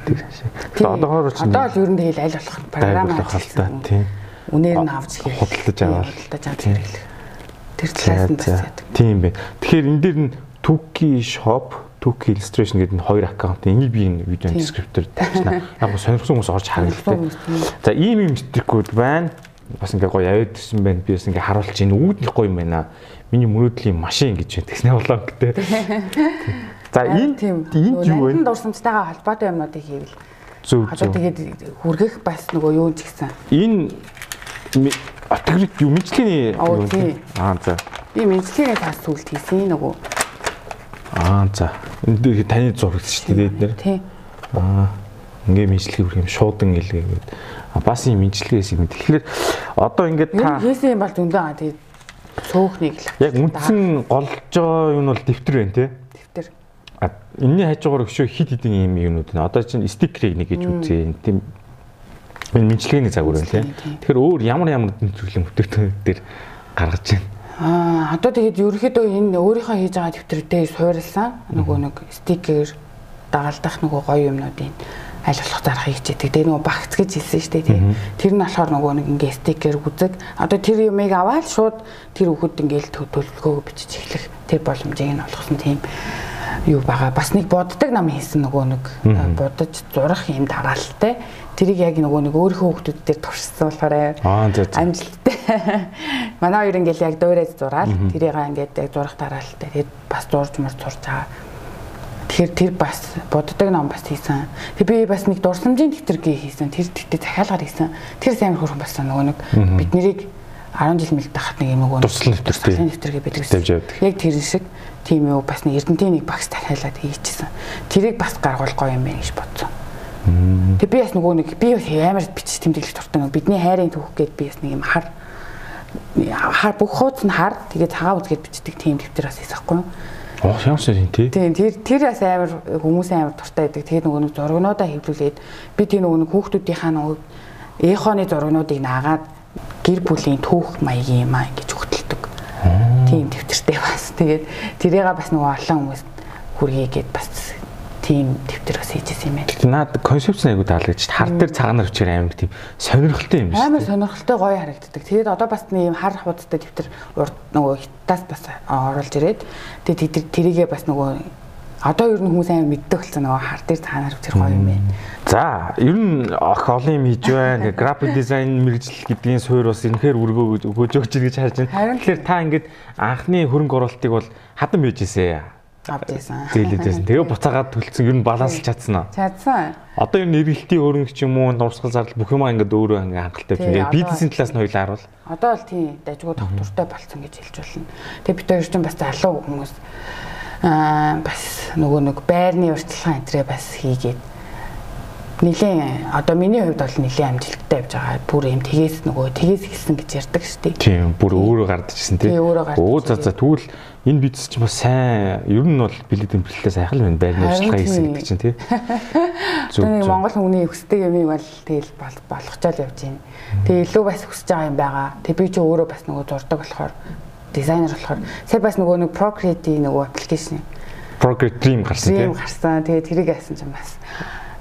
Тэгээд одоогоор ч одоо л ер нь тэгэл аль болох програм ажилласан. Тийм үнээр нь авч хэрэг худалдаж аваад худалдаж авч хэрэглэх. Тэр талаас нь бас яадаг. Тийм бэ. Тэгэхээр энэ дээр нь Туки shop Took illustration гэдэг нь хоёр аккаунт энийг би энэ видео дескриптор тавьчихна. Яг гоо сонирхсан хүмүүс орж тээ. За ийм юм мэтрикүүд байна. Бас ингээ гоё авидсан байна. Би бас ингээ харуулж энэ үүднийх гоё юм байна. Миний мөрөөдлийн машин гэж байна. Тэснэ болоо гэдэг. За энэ тийм энд юу вэ? дурсамжтайгаа холбоотой юмнуудыг хийвэл Зөв зөв. тэгээд хүргэх бас нөгөө юу ч гэсэн. Энэ отогрит юу мэдлэгийн тий. Аа за. Би мэдлэгийн тас сүлд хийсэн нөгөө Аа за. Энд дээр таны зураг шүү дээ эдгээр. тий. Аа ингээ мэдлэг хүрх юм шуудан илгээгээд бас юм мэдлэгээс юм. Тэгэхээр одоо ингээд Юу та хийсэн юм бол зөндөө аа тэгээд цөөхнийг л яг үндсэн голж байгаа юм бол дэвтэр байна те. дэвтэр. А энэний хажуугаар өшөө хид хидэн юм юмнууд нэ. Одоо чинь стикерийг нэг гэж үзье. Тийм энэ мэдлэгийн загвар байна те. Мэдлэгийн, тий. Тэгэхээр өөр ямар ямар төрлийн бүтээгдэхүүн дээр гаргаж байна. Аа одоо тэгээд ерөөхдөө энэ өөрийнхөө хийж байгаа дэвтэрдээ суурилсан нөгөө нэг стикер дагалдах нөгөө гоё юмнуудын аль болох зарах хийчихдээ тэгээ нөгөө багц гэж хэлсэн шүү дээ тий. Тэр нь болохоор нөгөө нэг ингээ стикер үзэг одоо тэр юмыг аваад шууд тэр хүүхэд ингээл тө- төлөвлөгөөгөө бичиж эхлэх тэр боломжийг нь олгосон тийм юу байгаа. Бас нэг боддог нам хийсэн нөгөө нэг будаж зурах юм дараалалтай. Тэрийг яг нөгөө нэг өөрийнхөө хүүхдүүд дээр туршсан болохоор за. амжилттай. Манай хоёр ингээл яг дуурайж зураал. Тэрийг ингээд яг зурах дараалалтай. Тэгээд бас зурж мөр зурж байгаа. Тэгэхээр тэр бас боддог ном бас хийсэн. Тэг би бас нэг дурсамжийн дэвтэргээ хийсэн. Тэр дэвтэр захиалгаар хийсэн. Тэр сайн хөрхөн бас нөгөө нэг бид нэрийг 10 жил мэлдэх нэг юм Туслан дэвтэртэй. туслан дэвтэргээ байдаг явдаг. Яг тэр шиг тийм юу бас нэг эрдэнтийн нэг багс дахиалаад хийчихсэн. Тэрийг бас гаргуул гоё юм байна гэж бодсон. Тэг би бас нөгөө нэг би бас амар бичиж тэмдэглэх дуртай нөгөө бидний хайрын түүх гээд би бас нэг юм хар хар бүх хуудас нь хар тэгээд цагаан үзгээд бичдэг тийм дэвтэр бас хийсэхгүй юу. Оо ямар сайн тий. Тийм тэр тэр бас амар хүмүүс амар дуртай байдаг. Тэгээд нөгөө нэг зургнуудаа хэвлүүлээд би тийм нөгөө нэг хүүхдүүдийнхаа нөгөө эхоны зургнуудыг наагаад гэр бүлийн түүх маягийн юм аа гэж хөтэлдэг. Тийм дэвтэртэй бас. Тэгээд тэрийгээ бас нөгөө олон хүмүүс хүргээгээд бас тийм бас хийжсэн юм. Гэтэ наад концепц нь айгу таалагдж хар дээр цагаанаар өчээр амар тийм сонирхолтой юм шүү. Амар сонирхолтой гоё харагддаг. Тэгээд одоо бас нэг юм хар хуудастай дэвтэр урд нөгөө хятадас бас оруулж ирээд тэгээд тэр тэрийгээ бас нөгөө одоо ер нь хүмүүс амар мэддэг болсон нөгөө хар дээр цаанаар өчөр гоё юм байна. За, ер нь ох олон юм хийж байна. График дизайн мэрэгжил гэдгийн суурь бас энэхээр өргөө өгөөж өгч гэж харж байна. Тэгэхээр та ингээд анхны хөрөнгө оруулалтыг бол хадан байж ирсэн. Авд байсан. Зээлээдсэн. Тэгээ буцаагаад төлцсөн ер нь баланс чадсан аа. Чадсан. Одоо ер нь эргэлтийн хөрөнгө ч юм уу, дурсгал зардал бүх юм ингээд өөрөө ингээд хангалттай байна. Бизнесийн талаас нь хоёлаа харуул. Одоо л тийм дажгүй доктортой болсон гэж хэлж болно. Тэгээ бид хоёр ч бас залуу хүмүүс аа бас нөгөө нэг байрны урьдчилгаан энтрээ бас хийгээд Нилийн одоо миний хувьд бол нилийн амжилттай явж байгаа. Бүр юм тгээс нөгөө тгээс хэлсэн гэж ярьдаг шүү дээ. Тийм, бүр өөрөө гардажсэн тий. Тий, өөрөө гардаж Оо за за тэгвэл энэ бизнес чинь бас сайн ер нь бол бэлэг тэмдэглэлээ сайхан байна. Байрны ажиллагаа хийсэн гэдэг чинь тий. Зүг. Монгол хүний өсдөг юмыг бол тэгэл бол- болгочоод явж байна. Тэгээ илүү бас хүсэж байгаа юм байгаа. Тэг би ч өөрөө бас нөгөө зурдаг болохоор дизайнер болохоор сая бас нөгөө нэг Procreate-ийн нөгөө аппликейшн Progress Dream гарсан тий. Dream гарсан. Тэгээ тэрийг хайсан ч юм бас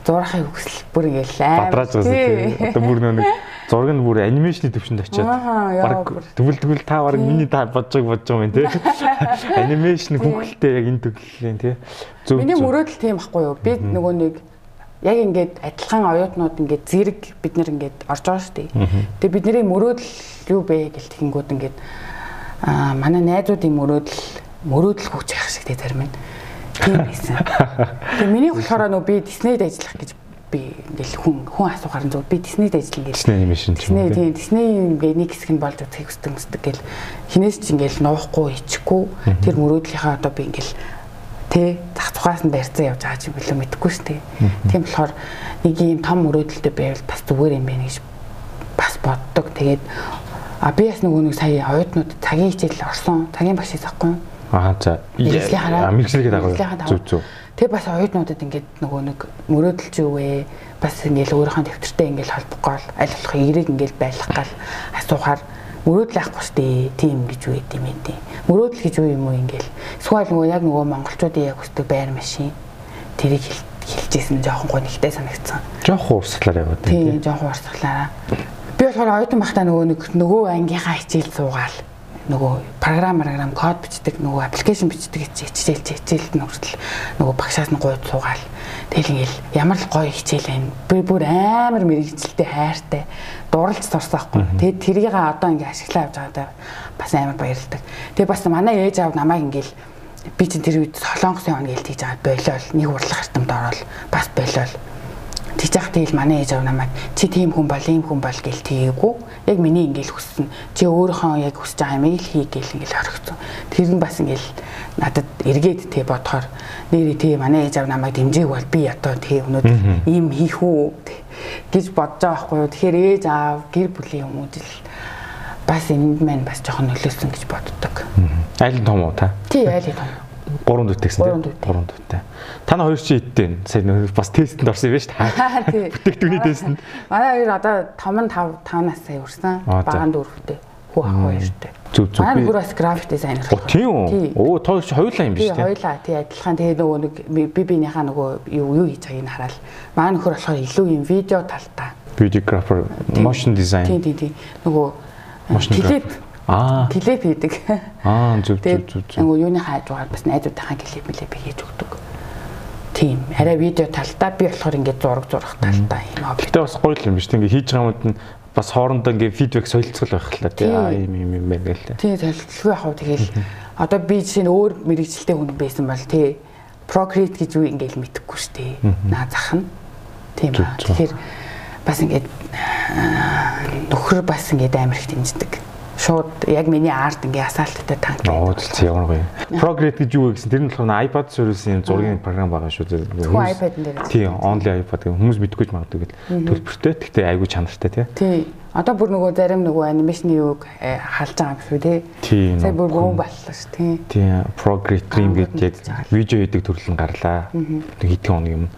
зурахыг хүсэл бүр аим. Бадрааж байгаа тий. Одоо бүр нэг зураг нь бүр анимашны төвшөнд яа, баг тэгвэл та баг миний та бодож байгаа бодож байгаа юм тий. Анимашн хүүхэлтэй яг энэ төгөллийн тий. Зөв. Миний мөрөөдөл тийм байхгүй юу? Би нөгөө нэг яг ингээд адилхан оюутнууд ингээд зэрэг бид нэр ингээд орж байгаа шүү дээ. Тэгээ бидний мөрөөдөл юу бэ гэл тэгэнгүүт ингээд аа манай найзуудын мөрөөдөл мөрөөдөл яах шиг дээ зарим нь. Тийм байсан. Тэгээ миний болохоор нөгөө би Диснейд ажиллах гэж би ингээл хүн хүн асуухаар нь зөв би Диснейд ажиллана гэж Disney animation ч юм уу Дисней тий. тийм Дисней ингээ нэг хэсэг нь болж үзэх хүсдэг хүсдэг гэл хинээс ч ингээл нуухгүй ичихгүй тэр мөрөөдлийнхаа одоо би ингээл тэ зах тухаас нь барьцсан явж байгаа ч билүү мэдэхгүй шүү дээ. Тийм болохоор нэг юм том мөрөөдөлтэй байвал бас зүгээр юм байна гэж бас боддог. Тэгээд а би бас нөгөө нэг сая оюутнууд цагийн хичээл орсон. Цагийн багш хийсахгүй. Аа за. Мэргэжлийн хараа. Аа мэргэжлэгээ дагав. Мэргэжлийнхаа дагав. Зөв зөв. Тэгээ бас оюутнуудад ингээд нөгөө нэг мөрөөдөлч юу вэ? Бас ингээд өөрийнхөө дэвтэртэй ингээд холбох гол аль болох эерэг ингээд байлгах гал асуухаар мөрөөдөл авахгүй дээ. Тийм гэж үү гэдэм юм дээ. Мөрөөдөл гэж юу юм уу ингээл. Эсвэл нөгөө яг нөгөө монголчуудын яг хүсдэг байр машин тэрийг хэл- хэлжсэн жоохон гонигтай санагдсан. Жохо урсгалаар яваад Тийм тий. жоохон урсгалаараа. Би болохоор оюутан байхдаа нөгөө нэг нөгөө ангийнхаа хичээл суугаал нөгөө програм програм код бичдэг нөгөө аппликейшн бичдэг хичээл хичээлд нь хүртэл нөгөө багшаас нь гойд суугаал. Тэгэл ингээл ямар л гоё хичээл байна. Би бүр амар мэрэгчлээ хайртай дурлж байхгүй. Тэгээд тэрийг одоо ингээ ашиглаа явж байгаадаа бас амар баярлдаг. Тэгээд бас манай ээж аав намайг ингээл би чинь тэр үед солонгосын он гээл тийж аваад болиол нэг урлах артамд ороод бас болиол Тэгж яах тэгэл манай ээж аав намайг чи тийм хүн бол ийм хүн бол гэл тгээгүй. Яг миний ингээл хүссэн. Чи өөрийнхөө яг хүсэж байгаа юм ил хий гэл ингээл орхицсон. Тэр нь бас ингээл надад эргээд тий бодохоор нэрээ тий манай ээж аав намайг дэмжээг бол би одоо тий өнөөдөр ийм хийх үү гэж бодож байгаа байхгүй юу. Тэгэхээр ээж аав гэр бүлийн хүмүүс л бас энд маань бас жоохон нөлөөсөн гэж боддог. Айл том уу та? Тий айл том. 3 дүүтэй гэсэн тийм 3 дүүтэй. Та нар хоёр чи идтэй. Сая бас тестэнд орсон юм байна шүү дээ. Бүтээгдэхүүний тестэнд. Манай хоёр одоо 5 5 5 нас сая хүрсэн. Багаан дүүрхтэй. Хүү ах хоёртой. Зүг зүг. Манай бүр бас график дизайнер. Тийм үү? Оо тоо хоёулаа юм биш үү? Хоёулаа тий адилхан тэгээ нөгөө нэг би бинийхаа нөгөө юу юу хийж байгааг нь хараад манай нөхөр болохоор илүү юм видео талтай. Videographer, motion design. Тий тий тий. Нөгөө клип Аа. Клип хийдэг. Аа зүг зүг зүг. Нөгөө юуны хаажгаар бас найзуудынхаа клип мэлээ би хийж өгдөг. Тийм. Арай видео талдаа би болохоор ингээд зураг зурах талдаа юм аа. Гэтэ бас гоё юм биш. Ингээд хийж байгаа юмд нь бас хоорондоо ингээд фидбек солилцол байх л та тий. Аа юм юм юм байна гэлээ. Тий солилцол байх уу тэгэл одоо би чинь өөр мэрэгчлээ хүн байсан бол тий Procreate гэж юу ингээл мэдэхгүй шүү дээ. Наа зах нь. Тийм ба. Тэгэхээр бас ингээд нөхөр бас ингээд амар их дэмждэг шууд яг миний арт ингээ асаалттай танк зөв ямар гоё. Progress гэж юу вэ гэсэн тэр нь болохоор iPad сервисийн зургийн програм байгаа шүү дээ. Хүн iPad дээр. Тийм, only iPad гэх хүмүүс мэдгүй ч магадгүй гэл төлбөртэй. Гэхдээ айгүй чанартай тий. Тий. Одоо бүр нөгөө зарим нөгөө анимашны юуг халж байгаа юм шүү тий. Тийм. Сая бүр гоо боллоо шүү тий. Тийм, Progress Dream гэдэг яг видео хийдэг төрөл нь гарлаа. Нэг хэдхэн хоног юм.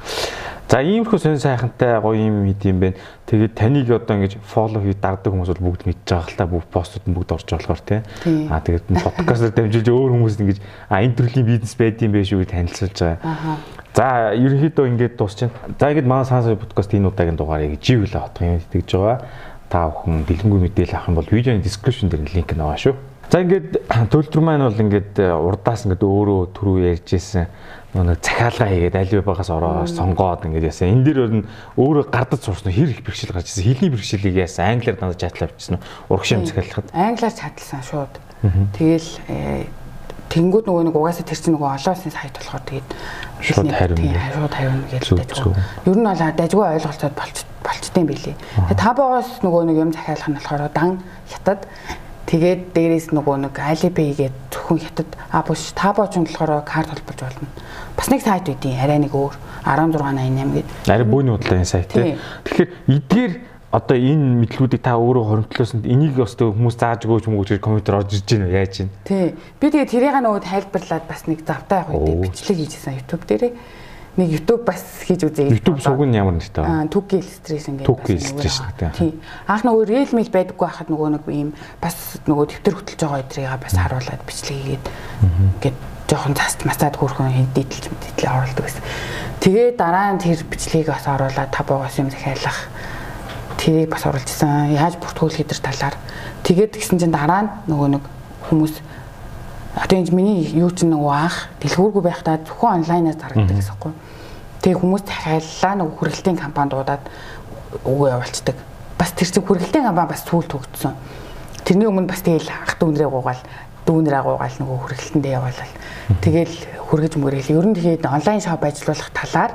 За иймэрхүү сонь сайхантай гоё юм ид юм бэ. Тэгээд таныг одоо ингэж фоллоу хийж дагдаг хүмүүс бол бүгд мэдж байгаа л та бүгд постууд нь бүгд орж болохоор тий. Аа тэгээд подкастаар дамжуулж өөр хүмүүс ингэж а энэ төрлийн бизнес байд юм бэ шүү гэж танилцуулж байгаа. За ерөнхийдөө ингэж дуусчихна. За ингэж манай сансаа подкаст энэ удаагийн дугаарыг живлээ хотох юм итгэж байгаа. Та бүхэн дэлгэнгүй мэдээлэл авах юм бол видеоны description дээр линк нь байгаа шүү. За ингээд төлтөр маань бол ингээд урдаас ингээд өөрөө түрүү ярьж ирсэн нэг захиалга хийгээд аль байгаас ороод сонгоод ингээд яасан. Энэ дээр нь өөрөө гардаж сурсан хэр их бэрхшээл гарч ирсэн. Хэлний бэрхшээлийг яасан. Англиар дандаа чатлаа авчихсан. Урагшаам захиалгахад. Англиар чатлсан шууд. Тэгэл э, тэнгууд нөгөө нэг угаасаа тэр чинь нөгөө олон улсын сайт болохоор тэгээд шууд хариуна. Шууд хариуна гэж дайггүй. Ер нь бол дайггүй ойлголцоод болч болчтой юм билий. Тэгээд та боогоос нөгөө нэг юм захиалах нь болохоор дан хятад Тэгээд дээрээс нөгөө нэг Alipay гээд зөвхөн хятад а буш та бооч нь болохоор карт холбож болно. Бас нэг сайт үүдийн арай нэг өөр 1688 гээд. Арай бүүний худлаа энэ сайт тий. Тэгэхээр эдгээр одоо энэ мэдлгүүдийг та өөрөө хоримтлуулсанд энийг бас хүмүүс зааж өгөөч мөгөөч компьютер орж ирж байна яаж чинь. Тий. Би тэгээ тэрийг нөгөө тайлбарлаад бас нэг завтай явах үед бичлэг хийжсэн YouTube дээрээ нэг YouTube бас хийж үзье. YouTube сувг нь ямар нэртэй вэ? Аа, Түки illustration гэдэг. Түки illustration гэдэг. Тийм. Анх нөгөө reel mail байдаггүй байхад нөгөө нэг ийм бас нөгөө тэмдэг хөтлж байгаа өдрийг бас харуулад бичлэг хийгээд ингээд жоохон цаст масаад хөрхөн хэд дийдэлж мэдлээ оруулдаг гэсэн. Тэгээ дараа нь тэр бичлэгийг бас оруулаад та боогоос юм захиалах тэрийг бас оруулжсэн. Яаж бүртгүүлэх гэдэр талаар. Тэгээд гисэн чинь дараа нь нөгөө нэг хүмүүс одоо энэ миний юу ч нэг анх дэлгүүргүй байхдаа зөвхөн онлайнаар зарагддаг гэсэн юм Тэгээ хүмүүс дахиаллаа нэг хүргэлтийн компани дуудаад өгөө явуулцдаг. Бас тэр чинь хүргэлтийн компани бас сүүл төгдсөн. Тэрний өмнө бас тэгэл ах дүүнрээ гуугаал дүүнрээ гуугаал нөгөө хүргэлтэндээ явуулаад тэгэл хүргэж мөрөөл. Ер нь тэгээд онлайн шоп ажиллуулах талаар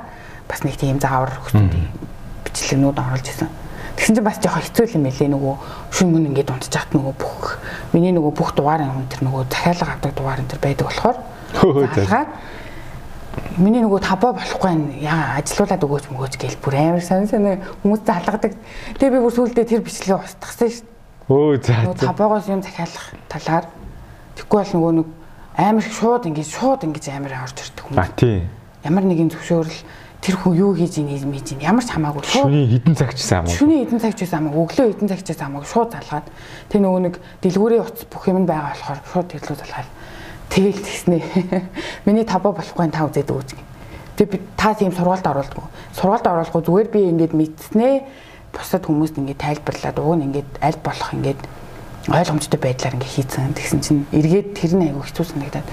бас нэг тийм заавар өгсөн бичлэгнүүд оруулж исэн. Тэгсэн чинь бас жоохон хэцүү юм элэ нөгөө шүн мөн ингээд унтчихад нөгөө бүх миний нөгөө бүх дугаар юм тэр нөгөө захиалга авдаг дугаар энэ төр байдаг болохоор залгаад миний нөгөө табаа болохгүй яа ажилуулад өгөөч мөгөөч гээл бүр амар сонь сонь хүмүүс залгадаг. Тэгээ би бүр сүулдээ тэр бичлэгээ устгасан шүү дээ. Өө за. Нөгөө табаагоос юм захиалах талаар тэггүй бол нөгөө нэг амар шууд ингэж шууд ингэж амар орж ирдэг хүмүүс. А тий. Ямар нэгэн зөвшөөрөл тэр хүн юу хийж ийн хийж ийн ямар ч хамаагүй шүний хідэн цаг ч гэсэн хамаагүй шүний хідэн цаг ч гэсэн хамаагүй өглөө хідэн цаг ч гэсэн хамаагүй шууд залгаад тэр нөгөө нэг дэлгүүрийн утас бүх юм байгаа болохоор шууд дэлгүүр залгаад Тэгэл тэгснэ. Миний табаа болохгүй та үзээд өгөөч. Тэг би та тийм сургаалд оруулдаг. Сургаалд оруулахгүй зүгээр би ингээд мэдснээ бусад хүмүүст ингээд тайлбарлаад уг нь ингээд аль болох ингээд ойлгомжтой байдлаар ингээ хийцэн. Тэгсэн чинь эргээд тэр нь айгүй хэцүү санагдаад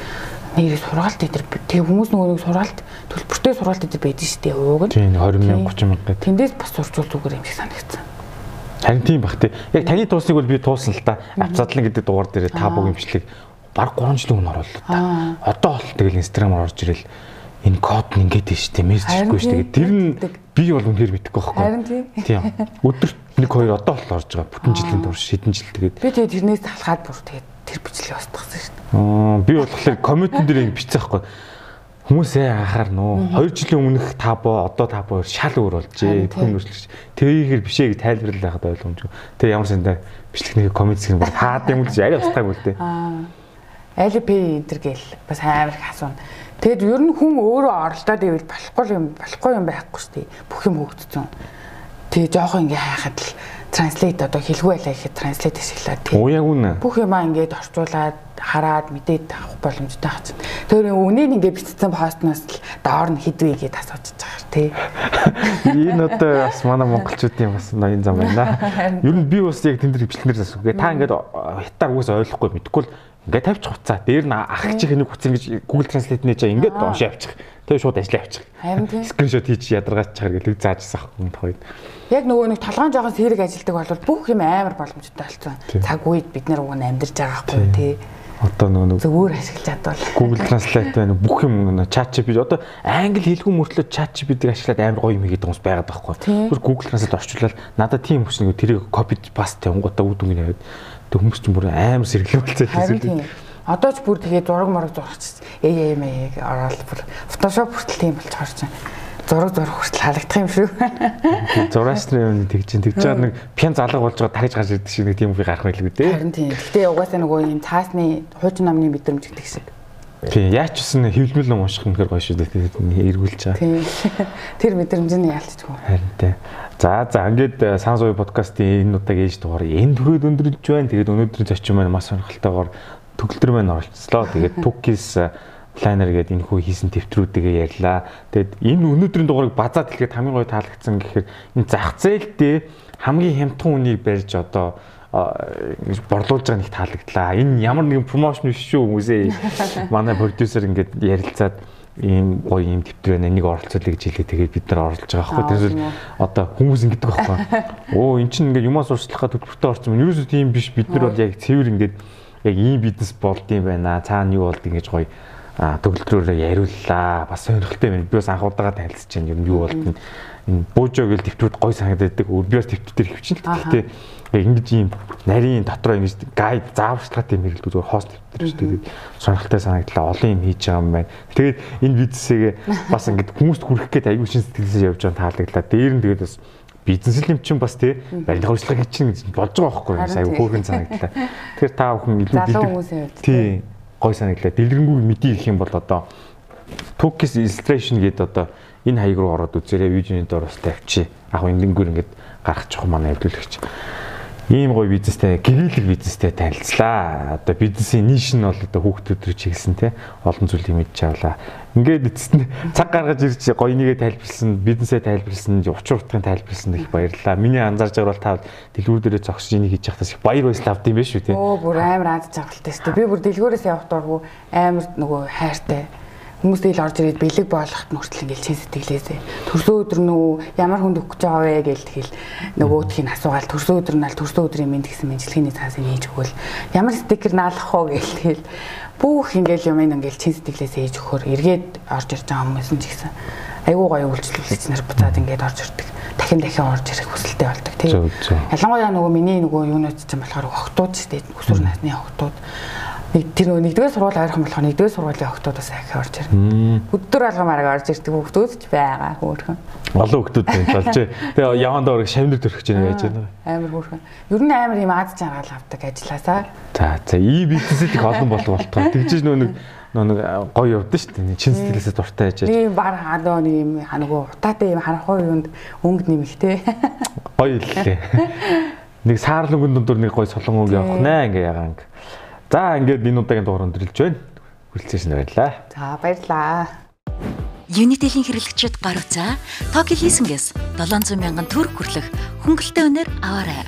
нэрээ сургаалт дээр тэг хүмүүс нөгөө нэг сургаалт төлбөртэй сургаалт дээр байдсан шүү дээ ууг нь. Тийм 20 мянга 30 мянга гэдэг. Тэндээс бас сурчул зүгээр юм шиг санагдсан. Харин тийм бах тий. Яг таны туусыг бол би туусан л та. Авцадлан гэдэг дугаар дээр та бүг имжлэг баг 3 жилийн өмнө оруулаа та. Одоо бол тэгэл инстаграмаар орж ирэл энэ код нь ингээд тийш тий мессеж хийхгүй шүү дээ. Тэр нь би бол үнээр мэдэхгүй байхгүй. Харин тийм. Тийм. Өдөрт нэг хоёр одоо бол орж байгаа. Бүтэн жилийн турш хэдэн жил тэгээд би тэгээд тэрнээс талхаад бүр тэгээд тэр бичлэг устгасан шүү дээ. Аа би болохоор комментэн дээр ингэ бичсэн байхгүй. Хүмүүсээ анхаар нөө 2 жилийн өмнөх табо одоо табо шал өөр болжээ. Хүн өөрчлөгч. Тэрийгээр бишээ гэж тайлбарлал байхад ойлгомжгүй. Тэгээ ямар сандаа бичлэгний коммент зэх юм бол хаад юм гэж арай устгаагүй л дээ. Аа. Алипи энтер гэл бас амар их асууна. Тэгэд ер нь хүн өөрөө оролдоод ивэл болохгүй юм болохгүй юм байхгүй шүү дээ. Бүх юм хөгжсөн. Тэгээ жоохон ингээ хайхад л транслейт одоо хэлгүй байлаа гэхэд транслейт ашиглаад тийм. Уу яг үнэ. Бүх юмаа ингээд орчуулад хараад мэдээд авах боломжтой хац. Тэр үнийг ингээд бичсэн постноос л доор нь хідвэ гэдээ асууж байгаа тий. Энэ одоо бас манай монголчуудын бас ноён зам байна. Ер нь би бас яг тэн дээр бичлэнээр асуугээ. Та ингээд хятаар үгээс ойлгохгүй мэдгүй л ингээд тавьчих хуцаа. Дээр нь ах чих нэг хуц ингэж Google Translate нээж ингээд уншаа авчих. Тэгээ шууд ажиллаа авчих. Скриншот хийж ядаргаач чагаар гэлэг заажсан ахгүй тохойд. Яг нөгөө нэг толгоон жоохон сэрэг ажилдаг бол бүх юм амар боломжтой болсон. Цаг үед бид нэр уг нь амьдарч байгаа хгүй тий. Одоо нөгөө зөвөр ашиглаж чадвал Google Translate байна бүх юм chat GPT одоо англи хэлгүй мөртлөө chat GPT-г ашиглаад амар гоё юм хийгээд хүмүүс байгаад байхгүй. Тэр Google Translate орчуулаад надад тийм хүч нэг тэрийг copy paste явангуудаа үд өнгөний яваад тэг хүмүүс ч бүр амар сэргэлүүлцээ хийсэн. Одоо ч бүр тэгээ зураг морог зурагч ээ ээ ороод бүр фотошоп хүртэл тийм болж харж байна. Зураг зураг хүртэл халагдах юм шүү. Зураач нарын юм тэгж чинь тэгж байгаа нэг пян залга болж байгаа тагж гарч ирдэг шиг нэг тийм үгүй гарах байлгүй дээ. Харин тийм. Гэтэ угаасаа нөгөө юм цаасны хуучин намны мэдрэмж гэдэг шиг. Тийм яач гэсэн хөвлмөл ном унших юм хэр гоё шүү дээ. Эргүүлж байгаа. Тийм. Тэр мэдрэмж нь яалтчгүй. Харин тийм. За за ингээд Сан суй подкастын энэ удаагийн ээж дугаар энэ төрөд өндөрлж байна. Тэгээд өнөөдрийн зочин маань маш сонирхолтойгоор төгөлдөр маань оролцлоо. Тэгээд Tukis планер гэдэг энэ хүү хийсэн тэмдрүүдгээ ярьлаа. Тэгэд энэ өнөөдрийн дугаарыг базаад хэлгээд хамгийн гоё таалагдсан гэхээр энэ зах зээлдээ хамгийн хямдхан үнийг барьж одоо ингэж борлуулж байгаа нэг таалагдлаа. Энэ ямар нэгэн промошн биш шүү хүмүүсээ. Манай продюсер ингээд ярилцаад ийм гоё ийм тэмдэг байна. Нэг оролцоолъё гэж хэлээ. Тэгээд бид нар оролцож байгаа байхгүй. Тэгэхээр одоо хүмүүс ингэдэг байхгүй. Оо эн чинь ингээд юмаа сурчлахад төлбөртэй орсон. Юу ч тийм биш. Бид нар бол яг цэвэр ингээд яг ийм бизнес болдсон байна. Цаана юу болд ингэж гоё төгөлдрөөрөө яриуллаа. Бас сонирхолтой байна. Би бас анх удаага танилцж байна. Юм юу болд энэ буужоо гэл төвтүүд гоё санагддаг. Би бас төвтүүд хэвчин л гэхдээ ингэж ийм нарийн дотроо ингэж гайд зааварчлагатай юм хэрэглэдэг зүгээр хост төвтөр шүү дээ. Сонирхолтой санагдлаа. Олон юм хийж байгаа юм байна. Тэгээд энэ бизнесээ бас ингэж хүмүүст хүрэх гээд аягүй шин сэтгэлээс явж байгаа таалагдлаа. Дээр нь тэгээд бас бизнес юм чинь бас тий барилга урьдчилан чинь болж байгаа байхгүй юу аюу хөөргөн санагдлаа. Тэгэхээр та бүхэн илүү бэлэг тий гой санагдлаа. Дэлгэрэнгүй мэдээ гэх юм бол одоо Tukis illustration гэдэг одоо энэ хаяг руу ороод үзээрэй видеоны доор бас тавьчих. Яг эндэнгээр ингээд гаргачих манай хэвлүүлэгч ийм гоё бизнестэй гэрээлэг бизнестэй танилцлаа. Одоо бизнесийн ниш нь бол одоо хүүхдүүд рүү чиглэсэн те олон зүйлийг мэдж авлаа. Ингээд эцэст нь цаг гаргаж ирж гоё нэгэ тайлбарлсан, бизнесээ тайлбарлсан, учир утгыг тайлбарлсан их баярлалаа. Миний анзаарж байгаа бол та дэлгүүр дээрээ зогсож энийг хийж явахдаа их баяр баясгалан авд юм байна шүү те. Оо бүр амар аз жаргалтай шүү. Би бүр дэлгүүрээс явах дургу амар нөгөө хайртай Хүмүүс дээл орж ирээд бэлэг болгохт нүртэл ингээл чин сэтгэлээсээ төрсөн өдөр нөө ямар хүнд өгч байгаа вэ гэж тэгэл нөгөөдхийн асуугаал төрсөн өдөр нь аль төрсөн өдрийн мэд гэсэн мэдлэгийн цаасыг нээж өгвөл ямар стикер наалах вэ гэж тэгэл бүх ингээл юм ингээл чин сэтгэлээсээ ээж өгөхөр эргээд орж ирж байгаа хүмүүс нь ч гэсэн айгүй гоё үйлчлүүлэгч нар буцаад ингээд орж ирдэг. Дахин дахин орж ирэх хүсэлтэй болдог тийм ялангуяа нөгөө миний нөгөө юунууд чинь болохоор охтууд ч тийм өсвөр насны охтууд нэг тэр нэгдүгээр сургууль ойрхон болохоор нэгдүгээр сургуулийн охтуудаас ахи орж ирнэ. Өдөр алгамаараа орж ирдэг хүмүүс ч байгаа хөөрхөн. Олон хүмүүс болж тэгээ явандаа орог шавнар төрөх гэж байж байна. Амар хөөрхөн. Ер нь амар юм аз жаргал авдаг ажилласаа. За за ий бизнесэд их олон болов болтгоо. Тэгжиж нөө нэг нэг гоё явдсан шүү дээ. Чин сэтгэлээсээ дуртай яж. Нэг бар хадаа нэг юм ханагу утаатай юм харахгүй юунд өнгө нэмэхтэй. Гоё лээ. Нэг саарлангын дундуур нэг гоё солон өнгө явах нэ ингээ ягаа ингээ. За ингээд энэ удаагийн дугаар өндөрлж байна. Хүрэлцээс нь баярлаа. За баярлаа. Unitel-ийн хэрэглэгчид гар утсаа Tokyo Leasing-ээс 700 мянган төгрөг хүрлэх хөнгөлөлтөй өнөр аваарай.